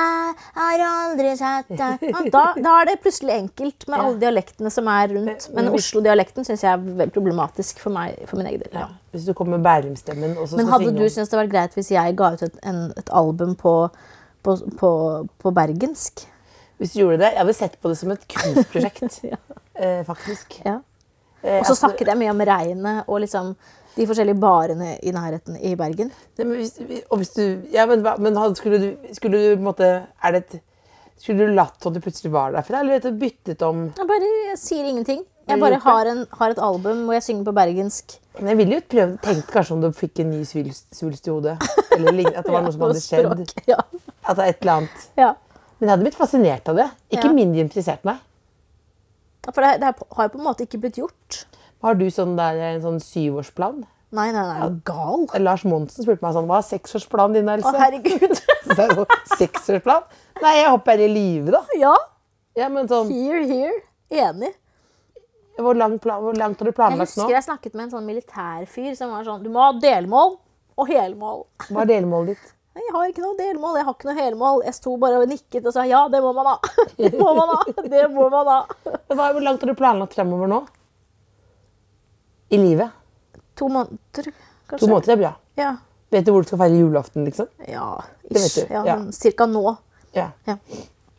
[SPEAKER 4] Jeg har aldri sett deg da, da er det plutselig enkelt med alle dialektene som er rundt. Men Oslo-dialekten syns jeg er veldig problematisk for meg. For min egen del. Ja.
[SPEAKER 3] Hvis du kommer med Bærumstemmen
[SPEAKER 4] Men hadde du syntes det var greit hvis jeg ga ut et, en, et album på, på, på, på bergensk?
[SPEAKER 3] Hvis du gjorde det, Jeg hadde sett på det som et kunstprosjekt, eh, faktisk.
[SPEAKER 4] Ja.
[SPEAKER 3] Eh,
[SPEAKER 4] Og så
[SPEAKER 3] altså-
[SPEAKER 4] snakket jeg mye om regnet og liksom de forskjellige barene i nærheten i Bergen.
[SPEAKER 3] Ja, men hvis, hvis du, ja, men, men skulle du, skulle du måte, er det et, Skulle du latt at du plutselig var derfra, eller du, byttet om
[SPEAKER 4] Jeg bare jeg sier ingenting. Jeg bare har, en, har et album hvor jeg synger på bergensk.
[SPEAKER 3] Men jeg ville jo prøvd, tenkt kanskje om du fikk en ny svulst, svulst i hodet. Eller at det var noe som hadde skjedd.
[SPEAKER 4] Ja.
[SPEAKER 3] At det er et eller annet.
[SPEAKER 4] ja.
[SPEAKER 3] Men jeg hadde blitt fascinert av det. Ikke mindre interessert meg.
[SPEAKER 4] For det, det har jo på en måte ikke blitt gjort.
[SPEAKER 3] Har du sånn der, en sånn syvårsplan?
[SPEAKER 4] Nei, nei, nei, er du gal?
[SPEAKER 3] Lars Monsen spurte meg sånn, hva er seksårsplanen din, Else?
[SPEAKER 4] Å, herregud.
[SPEAKER 3] Så jeg Seksårsplan? Nei, jeg håper jeg er i live, da.
[SPEAKER 4] ja,
[SPEAKER 3] Ja, men sånn,
[SPEAKER 4] here, here. Enig.
[SPEAKER 3] hvor, lang plan, hvor langt har du planlagt nå?
[SPEAKER 4] Jeg husker jeg snakket med en sånn militærfyr som var sånn Du må ha delmål og helmål.
[SPEAKER 3] Hva er delmålet ditt?
[SPEAKER 4] Jeg har ikke noe delmål, jeg har ikke noe helmål. Jeg sto bare og nikket og sa ja, det må man ha. Det må man ha. Det må man ha.
[SPEAKER 3] Hvor langt har du planlagt fremover nå? I livet?
[SPEAKER 4] To måneder, kanskje.
[SPEAKER 3] To måneder er bra.
[SPEAKER 4] Ja.
[SPEAKER 3] Vet du hvor du skal feire julaften, liksom?
[SPEAKER 4] Ja, ish. Ja,
[SPEAKER 3] ja.
[SPEAKER 4] Cirka nå.
[SPEAKER 3] Ja.
[SPEAKER 4] Ja.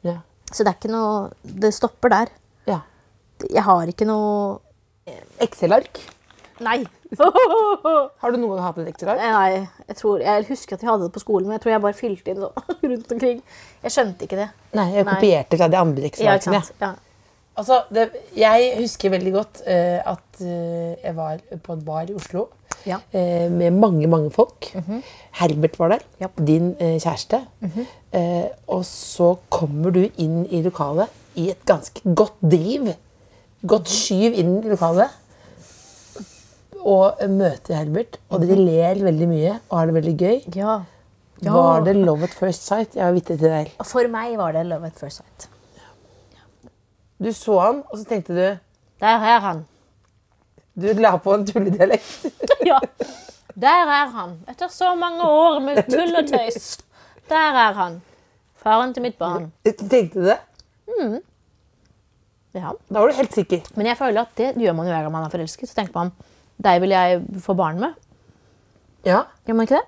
[SPEAKER 3] ja.
[SPEAKER 4] Så det er ikke noe Det stopper der.
[SPEAKER 3] ja.
[SPEAKER 4] Jeg har ikke noe
[SPEAKER 3] Excel-ark?
[SPEAKER 4] Nei.
[SPEAKER 3] Har du noen gang hatt et Excel-ark?
[SPEAKER 4] Nei, jeg, tror, jeg husker at vi hadde det på skolen, men jeg tror jeg bare fylte inn sånn rundt omkring. Jeg skjønte ikke det.
[SPEAKER 3] Nei, jeg
[SPEAKER 4] Nei.
[SPEAKER 3] kopierte fra de andre
[SPEAKER 4] Ja, ikke Ja.
[SPEAKER 3] Altså, det, jeg husker veldig godt uh, at uh, jeg var på en bar i Oslo
[SPEAKER 4] Ja.
[SPEAKER 3] eh, med mange, mange folk. Herbert var der,
[SPEAKER 4] Ja.
[SPEAKER 3] din eh, kjæreste. eh, og så kommer du inn i lokalet i et ganske godt driv. Godt skyv inn i lokalet. Og møter Herbert, og dere ler veldig mye og har det veldig gøy.
[SPEAKER 4] Ja. Ja.
[SPEAKER 3] Var det love at first sight? Jeg var vitne til det.
[SPEAKER 4] For meg var det love at first sight.
[SPEAKER 3] Du så han, og så tenkte du
[SPEAKER 4] Der er han.
[SPEAKER 3] Du la på en tulledialekt.
[SPEAKER 4] Ja. Der er han. Etter så mange år med tull og tøys. Der er han. Faren til mitt barn.
[SPEAKER 3] Tenkte du det?
[SPEAKER 4] Ja.
[SPEAKER 3] Da var du helt sikker.
[SPEAKER 4] Men jeg føler at det gjør man jo hver gang man er forelsket. Så tenker man deg vil jeg få barn med.
[SPEAKER 3] Ja.
[SPEAKER 4] Gjør man ikke det?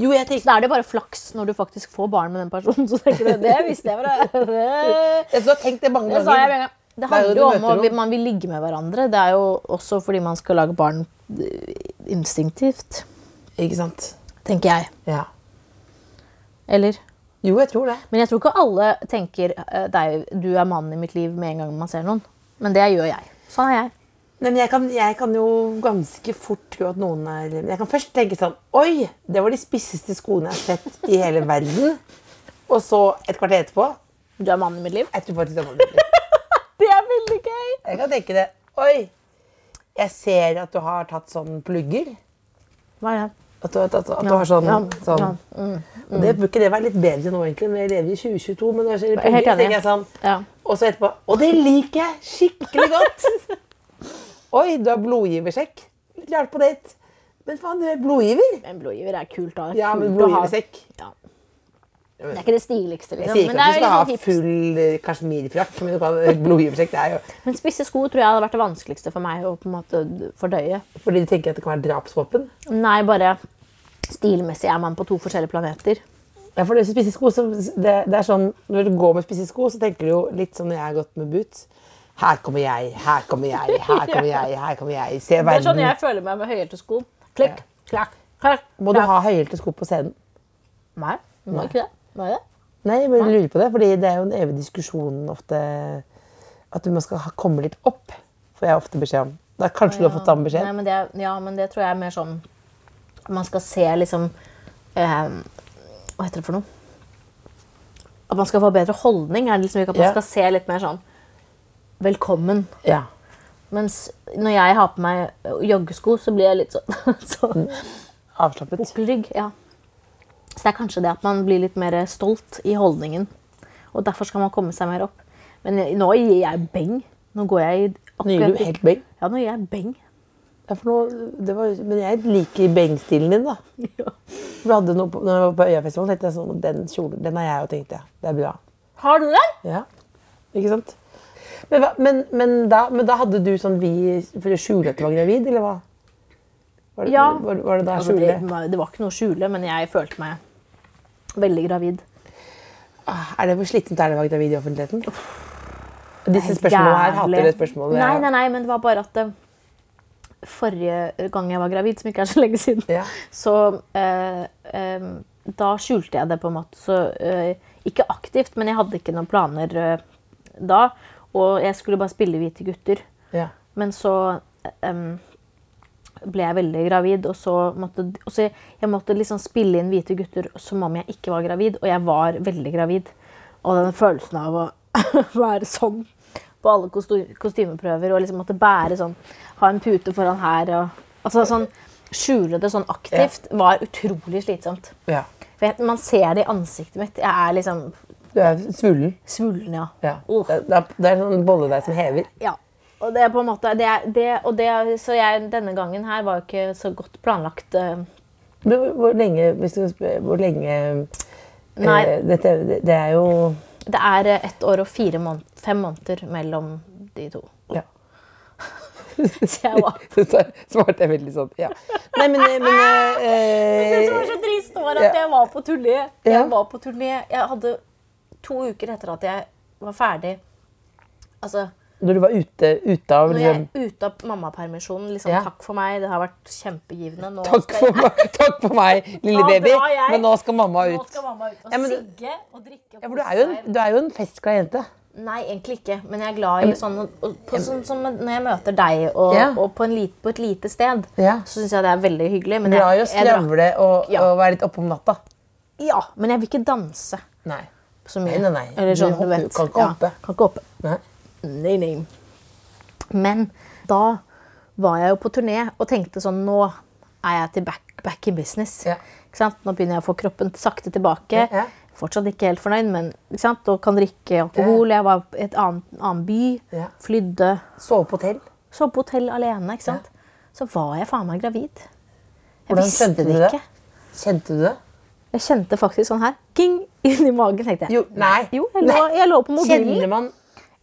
[SPEAKER 3] Jo, jeg
[SPEAKER 4] Så da er det bare flaks når du faktisk får barn med den personen. Så tenker du, det visste jeg bare.
[SPEAKER 3] Jeg har tenkt det mange ganger.
[SPEAKER 4] Det handler jo om at man vil ligge med hverandre. Det er jo også fordi man skal lage barn eh, instinktivt,
[SPEAKER 3] Ikke sant?
[SPEAKER 4] tenker jeg.
[SPEAKER 3] Ja.
[SPEAKER 4] Eller?
[SPEAKER 3] Jo, jeg tror det.
[SPEAKER 4] Men jeg tror ikke alle tenker eh, du er mannen i mitt liv med en gang man ser noen. Men det gjør jeg. Sånn er jeg.
[SPEAKER 3] Nei, men jeg kan, jeg kan jo ganske fort tro at noen er Jeg kan først tenke sånn Oi, det var de spisseste skoene jeg har sett i hele verden. Og så et kvarter etterpå
[SPEAKER 4] Du er mannen i mitt liv.
[SPEAKER 3] Jeg tror faktisk det mitt liv.
[SPEAKER 4] Det er veldig gøy!
[SPEAKER 3] Jeg kan tenke det. Oi, jeg ser at du har tatt sånn plugger.
[SPEAKER 4] Hva er det?
[SPEAKER 3] At du, at, at, at du har sånn,
[SPEAKER 4] ja,
[SPEAKER 3] sånn.
[SPEAKER 4] ja, mm,
[SPEAKER 3] mm. det Burde ikke det være litt bedre nå, egentlig? Men jeg lever i 2022. Men når jeg ser plugger, tenker jeg sånn
[SPEAKER 4] Ja.
[SPEAKER 3] Og så etterpå Og det liker jeg skikkelig godt! Oi, du har blodgiversekk. Litt rart på date. Men faen, du er blodgiver.
[SPEAKER 4] En blodgiver er kult. da.
[SPEAKER 3] Ja, men
[SPEAKER 4] kult å ha.
[SPEAKER 3] blodgiversekk.
[SPEAKER 4] Ja. Det er ikke det stiligste,
[SPEAKER 3] Jeg
[SPEAKER 4] liksom.
[SPEAKER 3] sier
[SPEAKER 4] Men,
[SPEAKER 3] ikke
[SPEAKER 4] det
[SPEAKER 3] at
[SPEAKER 4] er
[SPEAKER 3] du skal
[SPEAKER 4] jo
[SPEAKER 3] ha
[SPEAKER 4] litt sånn hipt.
[SPEAKER 3] full eh, kasjmirfrakk, men du kan blodgiversekk. Det er jo
[SPEAKER 4] Men spisse sko tror jeg hadde vært det vanskeligste for meg å på en måte fordøye.
[SPEAKER 3] fordi du tenker at det kan være drapsvåpen.
[SPEAKER 4] Nei, bare stilmessig er man på to forskjellige planeter.
[SPEAKER 3] Ja, for det, spisse sko, så det, det er sånn, Når du går med spisse sko, så tenker du jo litt sånn når jeg har gått med boots. Her kommer jeg, her kommer jeg, her kommer jeg, her kommer jeg. Se
[SPEAKER 4] Det er sånn jeg føler meg med høyhælte sko. Klikk, klakk, klakk.
[SPEAKER 3] Må du ha høyhælte sko på scenen?
[SPEAKER 4] Nei, må ikke det. Må jeg det?
[SPEAKER 3] Nei, jeg bare lurer på det, fordi det er jo en evig diskusjon ofte at man skal komme litt opp. Får jeg ofte beskjed om. Da kanskje du har fått samme beskjed?
[SPEAKER 4] Nei, men det, ja, men det tror jeg er mer sånn Man skal se liksom eh, Hva heter det for noe? At man skal få bedre holdning. Er det liksom ikke at man
[SPEAKER 3] Ja.
[SPEAKER 4] skal se litt mer sånn velkommen.
[SPEAKER 3] Ja.
[SPEAKER 4] Mens når jeg har på meg joggesko, så blir jeg litt sånn, så,
[SPEAKER 3] Avslappet.
[SPEAKER 4] Bukkelrygg. ja. Så det er kanskje det at man blir litt mer stolt i holdningen. Og derfor skal man komme seg mer opp. Men nå gir jeg beng. Nå går jeg i
[SPEAKER 3] Nå gir du helt beng.
[SPEAKER 4] Ja, nå gir jeg beng.
[SPEAKER 3] Ja, for det var, men jeg liker bengstilen din, da. For Du hadde noe når jeg var på Øyafestivalen, tenkte jeg sånn Den kjolen, den har jeg jo, tenkte jeg. Det er bra.
[SPEAKER 4] Har du det?
[SPEAKER 3] Ja, ikke sant? Men, men, men, da, men da hadde du sånn vi for å skjule at du var gravid, eller hva? Var det,
[SPEAKER 4] Ja.
[SPEAKER 3] var, var det da
[SPEAKER 4] Altså,
[SPEAKER 3] skjule?
[SPEAKER 4] det, det var ikke noe skjule, men jeg følte meg veldig gravid.
[SPEAKER 3] Ah, Er det hvor slitsomt er det å være gravid i offentligheten? Disse spørsmålene her hater det spørsmålet.
[SPEAKER 4] Nei, nei, nei, men det var bare at eh, forrige gang jeg var gravid, som ikke er så lenge siden,
[SPEAKER 3] Ja.
[SPEAKER 4] så eh, eh, da skjulte jeg det på en måte. Så eh, ikke aktivt, men jeg hadde ikke noen planer eh, da. Og jeg skulle bare spille Hvite gutter.
[SPEAKER 3] Ja.
[SPEAKER 4] Men så um, ble jeg veldig gravid, og så måtte og så jeg måtte liksom spille inn hvite gutter som om jeg ikke var gravid, og jeg var veldig gravid. Og den følelsen av å være sånn på alle kostymeprøver og liksom måtte bære sånn Ha en pute foran her og altså sånn Skjule det sånn aktivt var utrolig slitsomt.
[SPEAKER 3] ja.
[SPEAKER 4] Jeg, man ser det i ansiktet mitt. Jeg er liksom
[SPEAKER 3] Du er svullen.
[SPEAKER 4] svullen, ja.
[SPEAKER 3] Ja. Det, er, det er sånn bolledeig som hever.
[SPEAKER 4] Ja. Og det er på en måte det, er- det, og det, er- Så jeg, denne gangen her var jo ikke så godt planlagt.
[SPEAKER 3] Du, hvor- hvor lenge, hvis du spør, hvor lenge
[SPEAKER 4] Nei.
[SPEAKER 3] eh, dette, det, er jo
[SPEAKER 4] Det er eh, ett år og fire måned, fem måneder mellom de to.
[SPEAKER 3] Ja.
[SPEAKER 4] Så jeg var
[SPEAKER 3] svarte jeg veldig sånn. Ja. Nei, men, men eh,
[SPEAKER 4] Det som var så trist, var at
[SPEAKER 3] Ja.
[SPEAKER 4] jeg var på turné. Jeg var på turné. Jeg hadde to uker etter at jeg var ferdig Altså,
[SPEAKER 3] Når du var ute, ute av
[SPEAKER 4] når jeg
[SPEAKER 3] liksom,
[SPEAKER 4] er ute av mammapermisjonen, liksom
[SPEAKER 3] Ja.
[SPEAKER 4] Takk for meg, det har vært kjempegivende. Nå
[SPEAKER 3] takk, for meg, takk for meg, lille baby. Men nå skal mamma
[SPEAKER 4] Nå
[SPEAKER 3] ut.
[SPEAKER 4] skal mamma ut og
[SPEAKER 3] Ja, men-
[SPEAKER 4] sigge og drikke. Og
[SPEAKER 3] Ja, du er jo en, du er jo en festglad jente.
[SPEAKER 4] Nei, egentlig ikke. Men jeg er glad i sånn, på, sånn som når jeg møter deg og,
[SPEAKER 3] Ja.
[SPEAKER 4] og på, en lit, på et lite sted,
[SPEAKER 3] Ja.
[SPEAKER 4] så syns jeg det er veldig hyggelig. Men
[SPEAKER 3] Glad i å skravle og,
[SPEAKER 4] Ja.
[SPEAKER 3] og være litt oppe om natta.
[SPEAKER 4] Ja, men jeg vil ikke danse
[SPEAKER 3] Nei.
[SPEAKER 4] Så mye.
[SPEAKER 3] Nei, nei, nei.
[SPEAKER 4] Eller sånn,
[SPEAKER 3] Du
[SPEAKER 4] du,
[SPEAKER 3] hopper-
[SPEAKER 4] vet.
[SPEAKER 3] kan ikke hoppe.
[SPEAKER 4] Kan ikke hoppe.
[SPEAKER 3] Nei.
[SPEAKER 4] Nei, nei. Men da var jeg jo på turné og tenkte sånn Nå er jeg til back, back in business.
[SPEAKER 3] Ja.
[SPEAKER 4] Ikke sant? Nå begynner jeg å få kroppen sakte tilbake.
[SPEAKER 3] Ja.
[SPEAKER 4] Fortsatt ikke helt fornøyd, men ikke sant? og kan drikke alkohol. Jeg var i et annet, annen by.
[SPEAKER 3] Ja.
[SPEAKER 4] Flydde.
[SPEAKER 3] Sove på hotell.
[SPEAKER 4] Sove på hotell alene. ikke sant? Så var jeg faen meg gravid. Jeg
[SPEAKER 3] Hvordan
[SPEAKER 4] visste
[SPEAKER 3] du det?
[SPEAKER 4] ikke.
[SPEAKER 3] Kjente du det?
[SPEAKER 4] Jeg kjente faktisk sånn her. King! Inni magen, tenkte jeg.
[SPEAKER 3] Jo, nei.
[SPEAKER 4] Jo, jeg lå, jeg lå på mobilen.
[SPEAKER 3] Kjenner man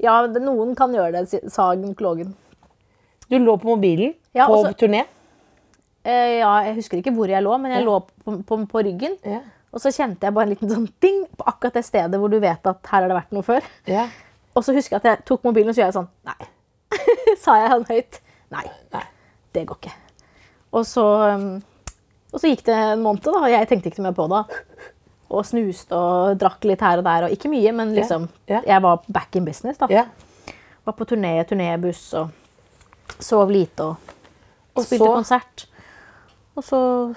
[SPEAKER 4] Ja, det, Noen kan gjøre det, sa gynekologen.
[SPEAKER 3] Du lå på mobilen
[SPEAKER 4] Ja,
[SPEAKER 3] på
[SPEAKER 4] også,
[SPEAKER 3] turné?
[SPEAKER 4] Eh, ja, jeg husker ikke hvor jeg lå, men jeg
[SPEAKER 3] Ja.
[SPEAKER 4] lå på, på, på ryggen.
[SPEAKER 3] Ja.
[SPEAKER 4] Og så kjente jeg bare en liten sånn ding på akkurat det stedet hvor du vet at her har det vært noe før.
[SPEAKER 3] Ja.
[SPEAKER 4] Og så husker jeg at jeg tok mobilen og så gjør jeg sånn Nei. Sa jeg han høyt? Nei.
[SPEAKER 3] Nei.
[SPEAKER 4] Det går ikke. Og så, um, og så gikk det en måned, da, og jeg tenkte ikke mer på det. Og snuste og drakk litt her og der. og Ikke mye, men liksom,
[SPEAKER 3] Ja.
[SPEAKER 4] jeg var back in business. da.
[SPEAKER 3] Yeah.
[SPEAKER 4] Var på turné, turnébuss og sov lite og
[SPEAKER 3] Og
[SPEAKER 4] spilte
[SPEAKER 3] så
[SPEAKER 4] konsert. Og så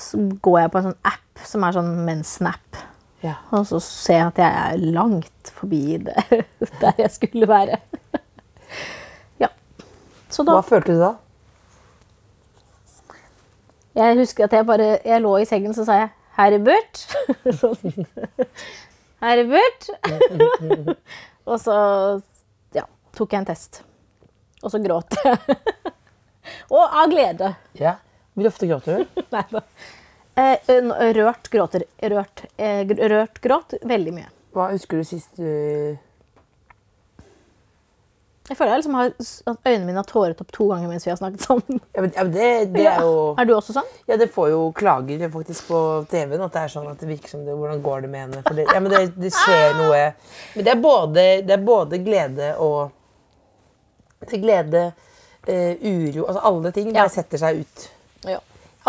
[SPEAKER 4] så går jeg på en sånn app som er sånn mens-snap.
[SPEAKER 3] ja.
[SPEAKER 4] Og så ser jeg at jeg er langt forbi det, der jeg skulle være. Ja. Så da
[SPEAKER 3] Hva følte du da?
[SPEAKER 4] Jeg husker at jeg bare Jeg lå i sengen, så sa jeg 'Herbert'. Sånn. Herbert. og så ja, tok jeg en test. Og så gråt jeg. og av glede.
[SPEAKER 3] Ja. Hvor ofte gråter du?
[SPEAKER 4] Nei da. Eh, rørt gråter. Rørt, eh, rørt gråt veldig mye.
[SPEAKER 3] Hva husker du sist du
[SPEAKER 4] Jeg føler jeg liksom har, at øynene mine har tåret opp to ganger mens vi har snakket sammen.
[SPEAKER 3] ja, men, ja, men det, det er jo
[SPEAKER 4] Er du også sånn?
[SPEAKER 3] Ja, det får jo klager faktisk på TV-en. At det er sånn at det virker som det Hvordan går det med henne? For det, ja, men det, det skjer noe Men det er både, det er både glede og Det er glede, uh, uro Altså alle ting bare
[SPEAKER 4] Ja.
[SPEAKER 3] setter seg ut.
[SPEAKER 4] Ja.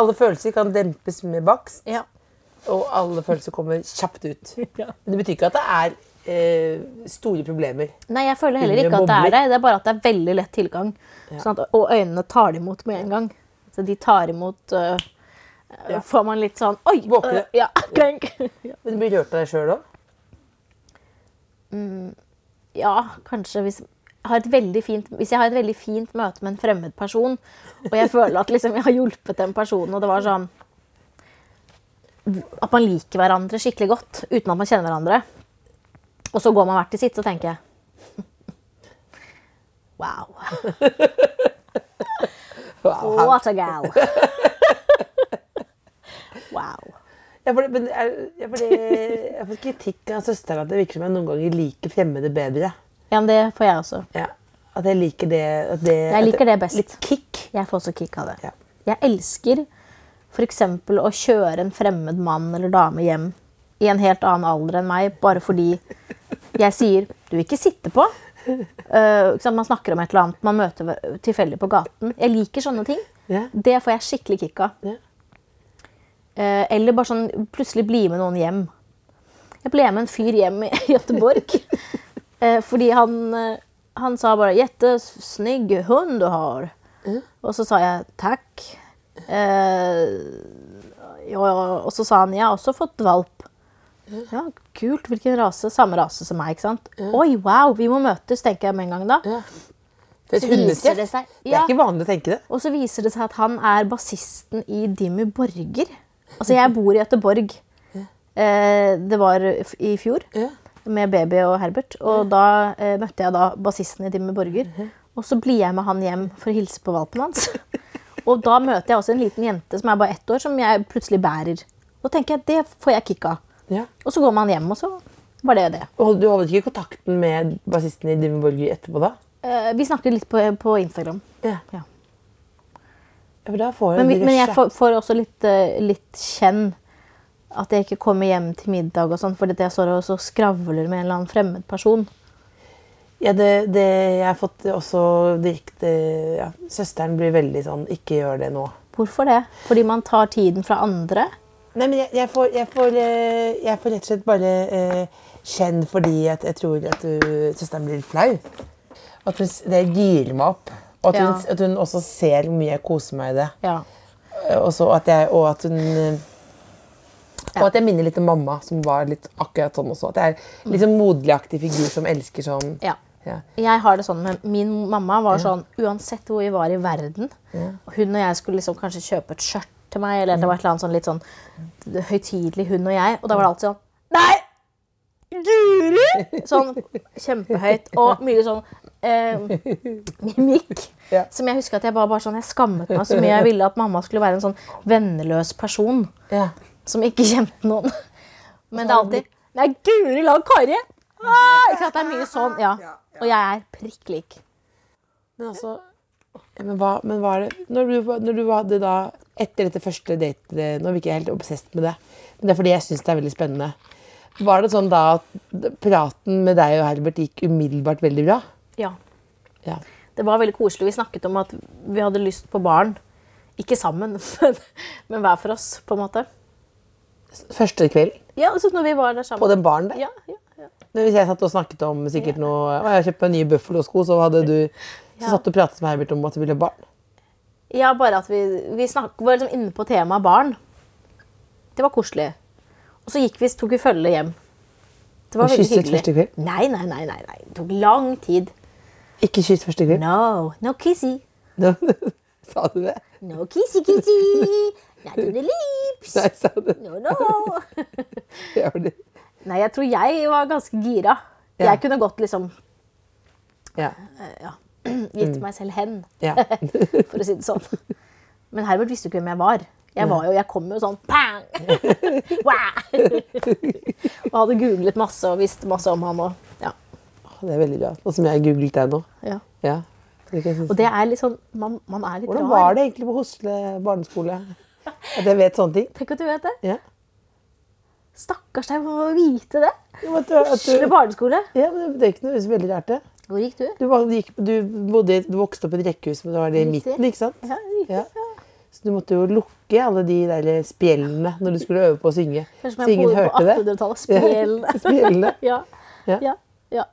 [SPEAKER 3] Alle følelser kan dempes med bakst,
[SPEAKER 4] ja.
[SPEAKER 3] og alle følelser kommer kjapt ut.
[SPEAKER 4] Ja.
[SPEAKER 3] Men det betyr ikke at det er eh, store problemer.
[SPEAKER 4] Nei, jeg føler heller ikke at det er det. Det er bare at det er veldig lett tilgang. Sånn at, og øynene tar det imot med en gang. Så de tar imot øh, Får man litt sånn Oi!
[SPEAKER 3] Våkne.
[SPEAKER 4] Uh, ja, krenk. ja.
[SPEAKER 3] Men du blir rørt av deg sjøl òg?
[SPEAKER 4] ja, kanskje hvis jeg har et veldig fint, hvis jeg har et veldig fint møte med en fremmed person, og jeg føler at liksom, jeg har hjulpet den personen, og det var sånn At man liker hverandre skikkelig godt uten at man kjenner hverandre, og så går man hvert til sitt, så tenker jeg Wow.
[SPEAKER 3] Wow.
[SPEAKER 4] What a gal. Wow.
[SPEAKER 3] Jeg får, men, jeg, jeg, får, jeg får kritikk av søsteren at det virker som jeg noen ganger liker fremmede bedre.
[SPEAKER 4] Ja, men det får jeg også.
[SPEAKER 3] Ja. At jeg liker det, at det
[SPEAKER 4] Jeg liker det best.
[SPEAKER 3] Litt kick.
[SPEAKER 4] Jeg får også kick av det.
[SPEAKER 3] Ja.
[SPEAKER 4] Jeg elsker f.eks. å kjøre en fremmed mann eller dame hjem i en helt annen alder enn meg, bare fordi jeg sier 'du vil ikke sitte på'. Uh, man snakker om et eller annet man møter tilfeldig på gaten. Jeg liker sånne ting.
[SPEAKER 3] Yeah.
[SPEAKER 4] Det får jeg skikkelig kick av.
[SPEAKER 3] Yeah.
[SPEAKER 4] Uh, eller bare sånn plutselig bli med noen hjem. Jeg ble med en fyr hjem i Göteborg. uh, fordi han, eh, han sa bare 'Jättesnygg hund du har'. Og så sa jeg 'takk'. Ja, og så sa han 'jeg har også fått valp'. Ja, kult. Hvilken rase? Samme rase som meg, ikke sant? Oi, wow, vi må møtes, tenker jeg med en gang da.
[SPEAKER 3] Ja. For et
[SPEAKER 4] det seg-
[SPEAKER 3] Det er ikke vanlig å tenke det.
[SPEAKER 4] Og så viser det seg at han er bassisten i Dimmu Borger. Altså, jeg bor i Göteborg. Eh, det var i fjor
[SPEAKER 3] Ja.
[SPEAKER 4] med Baby og Herbert. Og da eh, møtte jeg da bassisten i Dimmu Borger. Og så blir jeg med han hjem for å hilse på valpen hans. Og da møter jeg også en liten jente som er bare ett år, som jeg plutselig bærer. Da tenker jeg, det får jeg kick av.
[SPEAKER 3] Ja.
[SPEAKER 4] Og så går man hjem, og så var det det.
[SPEAKER 3] Og du holdt ikke kontakten med bassisten i Dimmy Borger etterpå da?
[SPEAKER 4] Eh, vi snakket litt på, på Instagram.
[SPEAKER 3] Ja.
[SPEAKER 4] Ja.
[SPEAKER 3] Ja,
[SPEAKER 4] men, Men, men jeg får, får også litt, eh, litt kjenn at jeg ikke kommer hjem til middag og sånn, fordi jeg står og så skravler med en eller annen fremmed person.
[SPEAKER 3] Ja, det, det jeg har fått også direkte ja, Søsteren blir veldig sånn Ikke gjør det nå.
[SPEAKER 4] Hvorfor det? Fordi man tar tiden fra andre?
[SPEAKER 3] Nei, men jeg, jeg, får, jeg, får, eh, jeg får rett og slett bare eh, kjenn fordi at jeg tror at du, søsteren blir litt flau. At hun, det girer meg opp. Og at,
[SPEAKER 4] Ja.
[SPEAKER 3] hun, at hun også ser hvor mye jeg koser meg i det.
[SPEAKER 4] Ja.
[SPEAKER 3] Eh, Og, så at og at hun eh, Og at jeg minner litt om mamma, som var litt akkurat sånn også. At jeg er litt sånn moderligaktig figur som elsker sånn
[SPEAKER 4] ja.
[SPEAKER 3] ja.
[SPEAKER 4] Jeg har det sånn med Min mamma var sånn uansett hvor vi var i verden ja. Hun og jeg skulle liksom kanskje kjøpe et skjørt til meg, eller det var et eller annet sånn litt sånn høytidelig hun og jeg, og da var det alltid sånn Nei! Guri! Sånn kjempehøyt. Og mye sånn eh, mimikk.
[SPEAKER 3] Ja.
[SPEAKER 4] Som jeg husker at jeg bare, bare sånn, jeg skammet meg så mye. Jeg ville at mamma skulle være en sånn venneløs person
[SPEAKER 3] Ja.
[SPEAKER 4] som ikke kjente noen. Men det er alltid Nei, guri land Kari! Ah, ikke sant? Det er mye sånn. Ja. Og jeg er prikk lik.
[SPEAKER 3] Men altså men, hva, men hva er det Når du, var- når du hadde da Etter dette første date Nå er vi ikke helt obsesst med det, men det er fordi jeg syns det er veldig spennende. Var det sånn da at praten med deg og Herbert gikk umiddelbart veldig bra?
[SPEAKER 4] Ja.
[SPEAKER 3] Ja.
[SPEAKER 4] Det var veldig koselig. Vi snakket om at vi hadde lyst på barn. Ikke sammen, men, men hver for oss, på en måte.
[SPEAKER 3] Første kveld
[SPEAKER 4] Ja, altså når vi var der sammen.
[SPEAKER 3] på den baren der?
[SPEAKER 4] Ja, ja, ja.
[SPEAKER 3] Hvis jeg satt og snakket om sikkert noe «Å, Jeg kjøpte meg nye Buffalo-sko, så hadde du så
[SPEAKER 4] Ja.
[SPEAKER 3] satt du og pratet med Herbert om at du ville ha barn?
[SPEAKER 4] Ja bare at vi, vi snak, var liksom inne på temaet barn. Det var koselig. Og så gikk vi, tok vi følge hjem. Det var veldig
[SPEAKER 3] kysset første kveld?
[SPEAKER 4] Nei, nei, nei, nei, nei. Det tok lang tid.
[SPEAKER 3] Ikke kyss første kveld?
[SPEAKER 4] No, no kissy.
[SPEAKER 3] No. sa du det?
[SPEAKER 4] No kissy kissy. Not to the lips.
[SPEAKER 3] Nei, sa du det?
[SPEAKER 4] No, no. Nei, jeg tror jeg var ganske gira.
[SPEAKER 3] Ja.
[SPEAKER 4] Jeg kunne godt liksom
[SPEAKER 3] ja.
[SPEAKER 4] eh, ja, gitt meg selv hen,
[SPEAKER 3] ja.
[SPEAKER 4] for å si det sånn. Men Herbert visste jo ikke hvem jeg var. Jeg var jo, jeg kom jo sånn pang! Og hadde googlet masse og visste masse om han. Og, ja.
[SPEAKER 3] Det er veldig bra. Og som jeg googlet deg nå.
[SPEAKER 4] Ja.
[SPEAKER 3] Ja. Det.
[SPEAKER 4] Og det er litt sånn Man, man er litt
[SPEAKER 3] Hvordan
[SPEAKER 4] rar.
[SPEAKER 3] var det egentlig på Hosle barneskole? At jeg vet sånne ting?
[SPEAKER 4] Tenk at du vet det.
[SPEAKER 3] Ja.
[SPEAKER 4] Stakkars deg, må vite det. Oslo
[SPEAKER 3] du,
[SPEAKER 4] barneskole.
[SPEAKER 3] ja, men det er ikke noe veldig rart, det.
[SPEAKER 4] Hvor gikk du?
[SPEAKER 3] Du, var, du, gikk, du, bodde, du vokste opp i et rekkehus, men det var det i midten, ikke sant?
[SPEAKER 4] Ja, riktig.
[SPEAKER 3] Ja. Så du måtte jo lukke alle de der spjellene når du skulle øve på å synge. Så ingen
[SPEAKER 4] på
[SPEAKER 3] hørte det.
[SPEAKER 4] 1800-tallet. Spjellene.
[SPEAKER 3] Spjellene.
[SPEAKER 4] ja.
[SPEAKER 3] Ja.
[SPEAKER 4] Ja. Ja.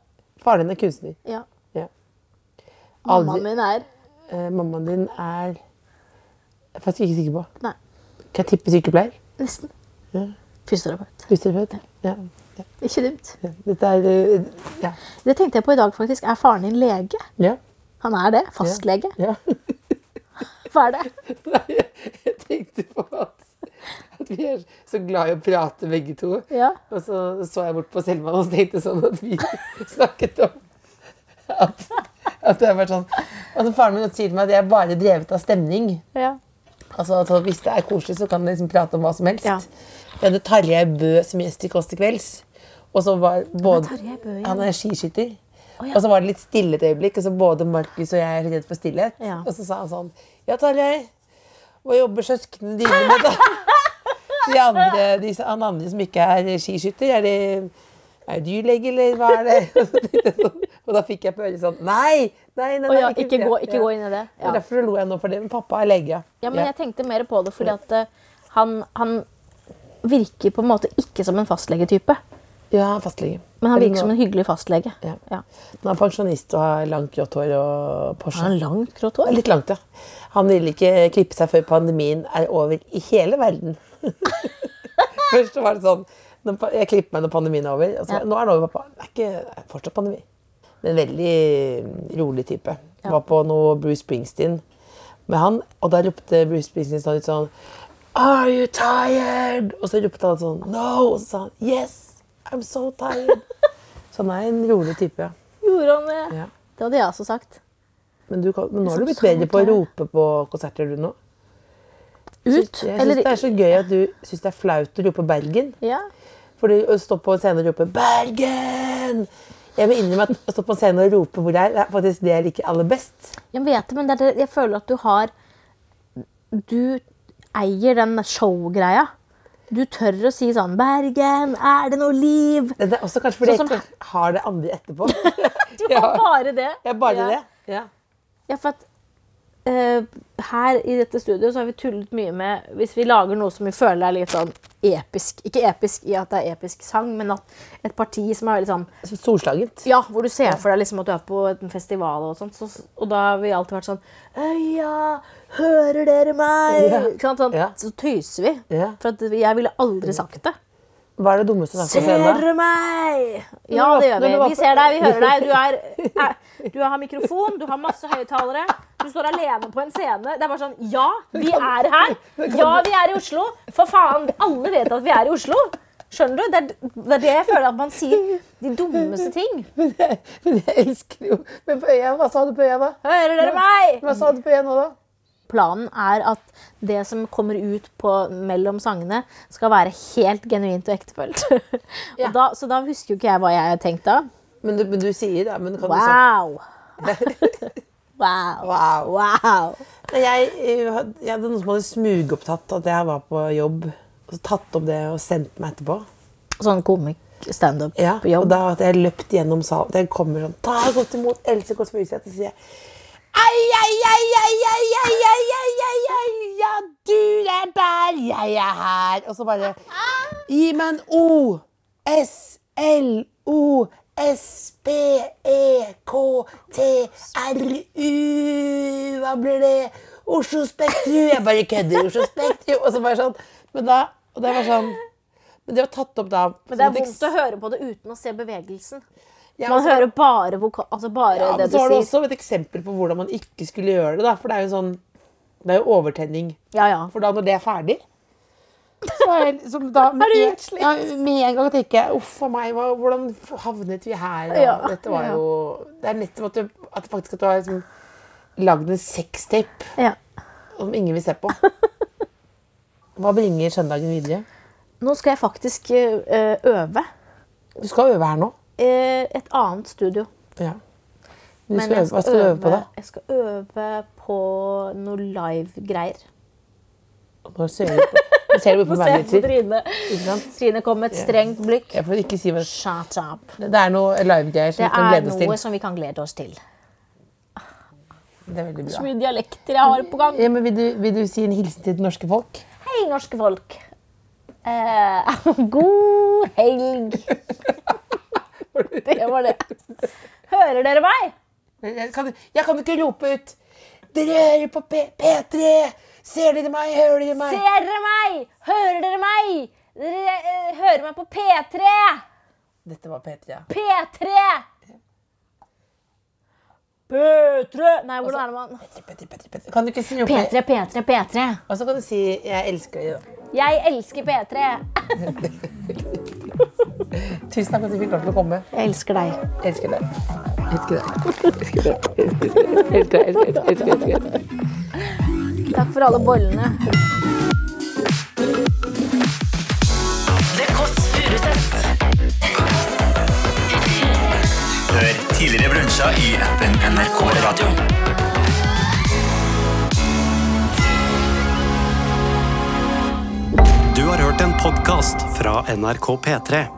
[SPEAKER 3] Faren din er kunstner.
[SPEAKER 4] ja.
[SPEAKER 3] Ja.
[SPEAKER 4] Mammaen min er
[SPEAKER 3] Eh, mammaen din er Jeg er faktisk ikke sikker på.
[SPEAKER 4] Nei,
[SPEAKER 3] Kan jeg tippe sykepleier?
[SPEAKER 4] nesten.
[SPEAKER 3] Ja.
[SPEAKER 4] Fysioterapeut.
[SPEAKER 3] Fysioterapeut? Ja.
[SPEAKER 4] Ikke dumt.
[SPEAKER 3] Dette er eh, Ja.
[SPEAKER 4] Det tenkte jeg på i dag, faktisk. Er faren din lege?
[SPEAKER 3] ja.
[SPEAKER 4] Han er det. Fastlege.
[SPEAKER 3] ja.
[SPEAKER 4] Hva er det?
[SPEAKER 3] Nei, jeg tenkte på at, at vi er så glad i å prate begge to.
[SPEAKER 4] Ja.
[SPEAKER 3] Og så så jeg bort på Selma og tenkte sånn at vi snakket om at, At det har vært sånn, altså Faren min sier til meg at jeg er bare drevet av stemning.
[SPEAKER 4] Ja.
[SPEAKER 3] Altså at Hvis det er koselig, så kan jeg liksom prate om hva som helst.
[SPEAKER 4] Ja.
[SPEAKER 3] Vi hadde Tarjei Bø som gjest i Kåss til kvelds. Og så var både, Han er skiskytter.
[SPEAKER 4] ja.
[SPEAKER 3] Og så var det litt stille et øyeblikk, og så både Markus og jeg er redd for stillhet.
[SPEAKER 4] Ja.
[SPEAKER 3] Og så sa han sånn Ja, Tarjei, hva jobber søsknene dine med, da? De andre, de, han andre som ikke er skiskytter, er det er det dyrlege, eller hva er det? Og sånn- Og da fikk jeg på øret sånn Nei! nei, nei, nei
[SPEAKER 4] ja, ikke, gå, ikke gå inn i det. Ja.
[SPEAKER 3] Derfor lo jeg nå for det. Men pappa er lege.
[SPEAKER 4] Ja, men jeg tenkte mer på det fordi at eh, han, han virker på en måte ikke som en fastlegetype.
[SPEAKER 3] Ja, fastlege.
[SPEAKER 4] Men han virker som en hyggelig fastlege.
[SPEAKER 3] Ja.
[SPEAKER 4] Ja.
[SPEAKER 3] Han er han pensjonist og har langt grått hår og Porsche.
[SPEAKER 4] Har langt grått hår?
[SPEAKER 3] Litt langt, ja. Han ville ikke klippe seg før pandemien er over i hele verden. Først var det sånn Jeg klipper meg når pandemien er over. Og så,
[SPEAKER 4] Ja.
[SPEAKER 3] Nå er det over, pappa. Det er ikke fortsatt pandemi. Men en veldig mm, rolig type. Ja. var på noe Bruce Springsteen med han, og da ropte Bruce Springsteen sånn ut sånn Are you tired? Og så ropte han sånn No! Og så sa han Yes, I'm so tired. Så han er en rolig type, ja.
[SPEAKER 4] Gjorde han det?
[SPEAKER 3] ja.
[SPEAKER 4] Det hadde jeg også sagt.
[SPEAKER 3] Men, du men nå har du blitt bedre på å rope på konserter, du nå.
[SPEAKER 4] Ut?
[SPEAKER 3] Jeg syns
[SPEAKER 4] Eller
[SPEAKER 3] det er så gøy at du syns det er flaut å rope Bergen.
[SPEAKER 4] Ja.
[SPEAKER 3] Fordi å stå på en scene og rope 'Bergen'! Jeg må innrømme at å stå på en scene og rope hvor det er, det er faktisk det jeg liker aller best.
[SPEAKER 4] Jeg vet det, men det er det, jeg føler at du har Du eier den showgreia. Du tør å si sånn 'Bergen, er det noe liv?'
[SPEAKER 3] Det er også kanskje fordi
[SPEAKER 4] Sånn
[SPEAKER 3] jeg ikke har det andre etterpå.
[SPEAKER 4] Du har bare det.
[SPEAKER 3] Jeg har bare
[SPEAKER 4] ja.
[SPEAKER 3] det. Ja.
[SPEAKER 4] Ja, for at uh, her i dette studioet så har vi tullet mye med Hvis vi lager noe som vi føler er litt sånn episk Ikke episk i at det er episk sang, men at et parti som er veldig sånn
[SPEAKER 3] Storslagent.
[SPEAKER 4] Ja, hvor du ser for deg liksom at du er på en festival og sånt. Så, og da har vi alltid vært sånn Øya, hører dere meg?
[SPEAKER 3] Ja.
[SPEAKER 4] Sånn. Sånn,
[SPEAKER 3] Ja.
[SPEAKER 4] Så tøyser vi.
[SPEAKER 3] Ja.
[SPEAKER 4] For jeg ville aldri sagt det.
[SPEAKER 3] Hva er det dummeste du har sagt på
[SPEAKER 4] Ser dere meg? Ja, det gjør vi. Vi ser deg, vi hører deg. Du, er, er, du har mikrofon, du har masse høyttalere. Du står alene på en scene. Det er bare sånn Ja, vi er her. Ja, vi er i Oslo. For faen, alle vet at vi er i Oslo. Skjønner du? Det er det, er det jeg føler at man sier de dummeste ting.
[SPEAKER 3] Men jeg, men jeg elsker jo Men på øya, hva sa du på øya, da?
[SPEAKER 4] Hører dere meg?
[SPEAKER 3] Hva sa du på øya nå, da?
[SPEAKER 4] Planen er at det som kommer ut på mellom sangene, skal være helt genuint og ektefølt.
[SPEAKER 3] Ja.
[SPEAKER 4] Så da husker jo ikke jeg hva jeg tenkte da.
[SPEAKER 3] Men du, men du sier det. Men kan du
[SPEAKER 4] Wow! Wow!
[SPEAKER 3] Wow.
[SPEAKER 4] Wow!
[SPEAKER 3] Nei, Jeg, eh, jeg hadde noen som hadde smugopptatt at jeg var på jobb. Og tatt opp det og sendt meg etterpå.
[SPEAKER 4] Sånn komik-standup
[SPEAKER 3] Ja,
[SPEAKER 4] på jobb.
[SPEAKER 3] Og da hadde jeg løpt gjennom salen. Jeg kommer sånn Ta godt imot Else Kåss Furuseth. Og sier jeg Ei, ei, ei, ei, ai, ai, ai, ai, ai, ai, ja, du er der, jeg er her. Og så bare Gi meg en O. S, L, O, S, B, E, K, T, R, U. Hva blir det? Oslo Spektrum. Jeg bare kødder. Oslo Spektrum. Og så bare sånn. Men da og det var sånn Men det var tatt opp da
[SPEAKER 4] Men det er vondt å høre på det uten å se bevegelsen.
[SPEAKER 3] Ja,
[SPEAKER 4] Man
[SPEAKER 3] altså,
[SPEAKER 4] hører bare, altså bare
[SPEAKER 3] Ja,
[SPEAKER 4] det
[SPEAKER 3] men
[SPEAKER 4] sier.
[SPEAKER 3] så har du også et eksempel på hvordan man ikke skulle gjøre det. da, For det er jo sånn Det er jo overtenning.
[SPEAKER 4] Ja, ja.
[SPEAKER 3] For da når det er ferdig så er jeg liksom da, med,
[SPEAKER 4] Er du
[SPEAKER 3] ja, med en gang tenker jeg uff a meg, hvordan havnet vi her?
[SPEAKER 4] Ja,
[SPEAKER 3] dette var jo Det er nettopp at du, at faktisk at du har liksom, lagd en sextape
[SPEAKER 4] ja.
[SPEAKER 3] som ingen vil se på. Hva bringer søndagen videre?
[SPEAKER 4] Nå skal jeg faktisk eh, øve.
[SPEAKER 3] Du skal øve her nå.
[SPEAKER 4] Eh, et annet studio.
[SPEAKER 3] Ja. Du skal øve, hva skal du øve på, da?
[SPEAKER 4] Jeg skal øve på noe live-greier.
[SPEAKER 3] Nå ser du på, nå ser du på
[SPEAKER 4] på. Trine. Trine kom med et strengt blikk.
[SPEAKER 3] Jeg får ikke si hva
[SPEAKER 4] Shut up.
[SPEAKER 3] Det er noe live-greier som
[SPEAKER 4] som vi kan glede oss til.
[SPEAKER 3] Det er veldig
[SPEAKER 4] Så
[SPEAKER 3] bra.
[SPEAKER 4] mye dialekter jeg har på gang.
[SPEAKER 3] Ja, men vil, du, vil du si en hilsen til det norske folk?
[SPEAKER 4] Hei, norske folk. Eh, god helg. Det var det. Hører dere meg?
[SPEAKER 3] Jeg kan, jeg kan ikke rope ut Dere hører på P P3! Ser dere meg? Hører dere meg?
[SPEAKER 4] Ser dere meg? Hører dere meg? Dere uh, hører meg på P3.
[SPEAKER 3] Dette var P3. ja.
[SPEAKER 4] P3. P3 Nei, hvordan er det man
[SPEAKER 3] P3, P3, P3, P3. Kan du ikke si rope
[SPEAKER 4] P3, P3, P3.
[SPEAKER 3] Og så kan du si 'jeg elsker deg'. da.
[SPEAKER 4] Jeg elsker P3.
[SPEAKER 3] Tusen takk for at du fikk lov til å komme.
[SPEAKER 4] Jeg elsker deg.
[SPEAKER 3] Jeg elsker deg. Elsker deg. Elsker deg. Elsker deg.
[SPEAKER 4] Takk for alle bollene.
[SPEAKER 5] Hør tidligere brunsja i appen NRK Radio.
[SPEAKER 1] Du har hørt en podkast fra NRK P3.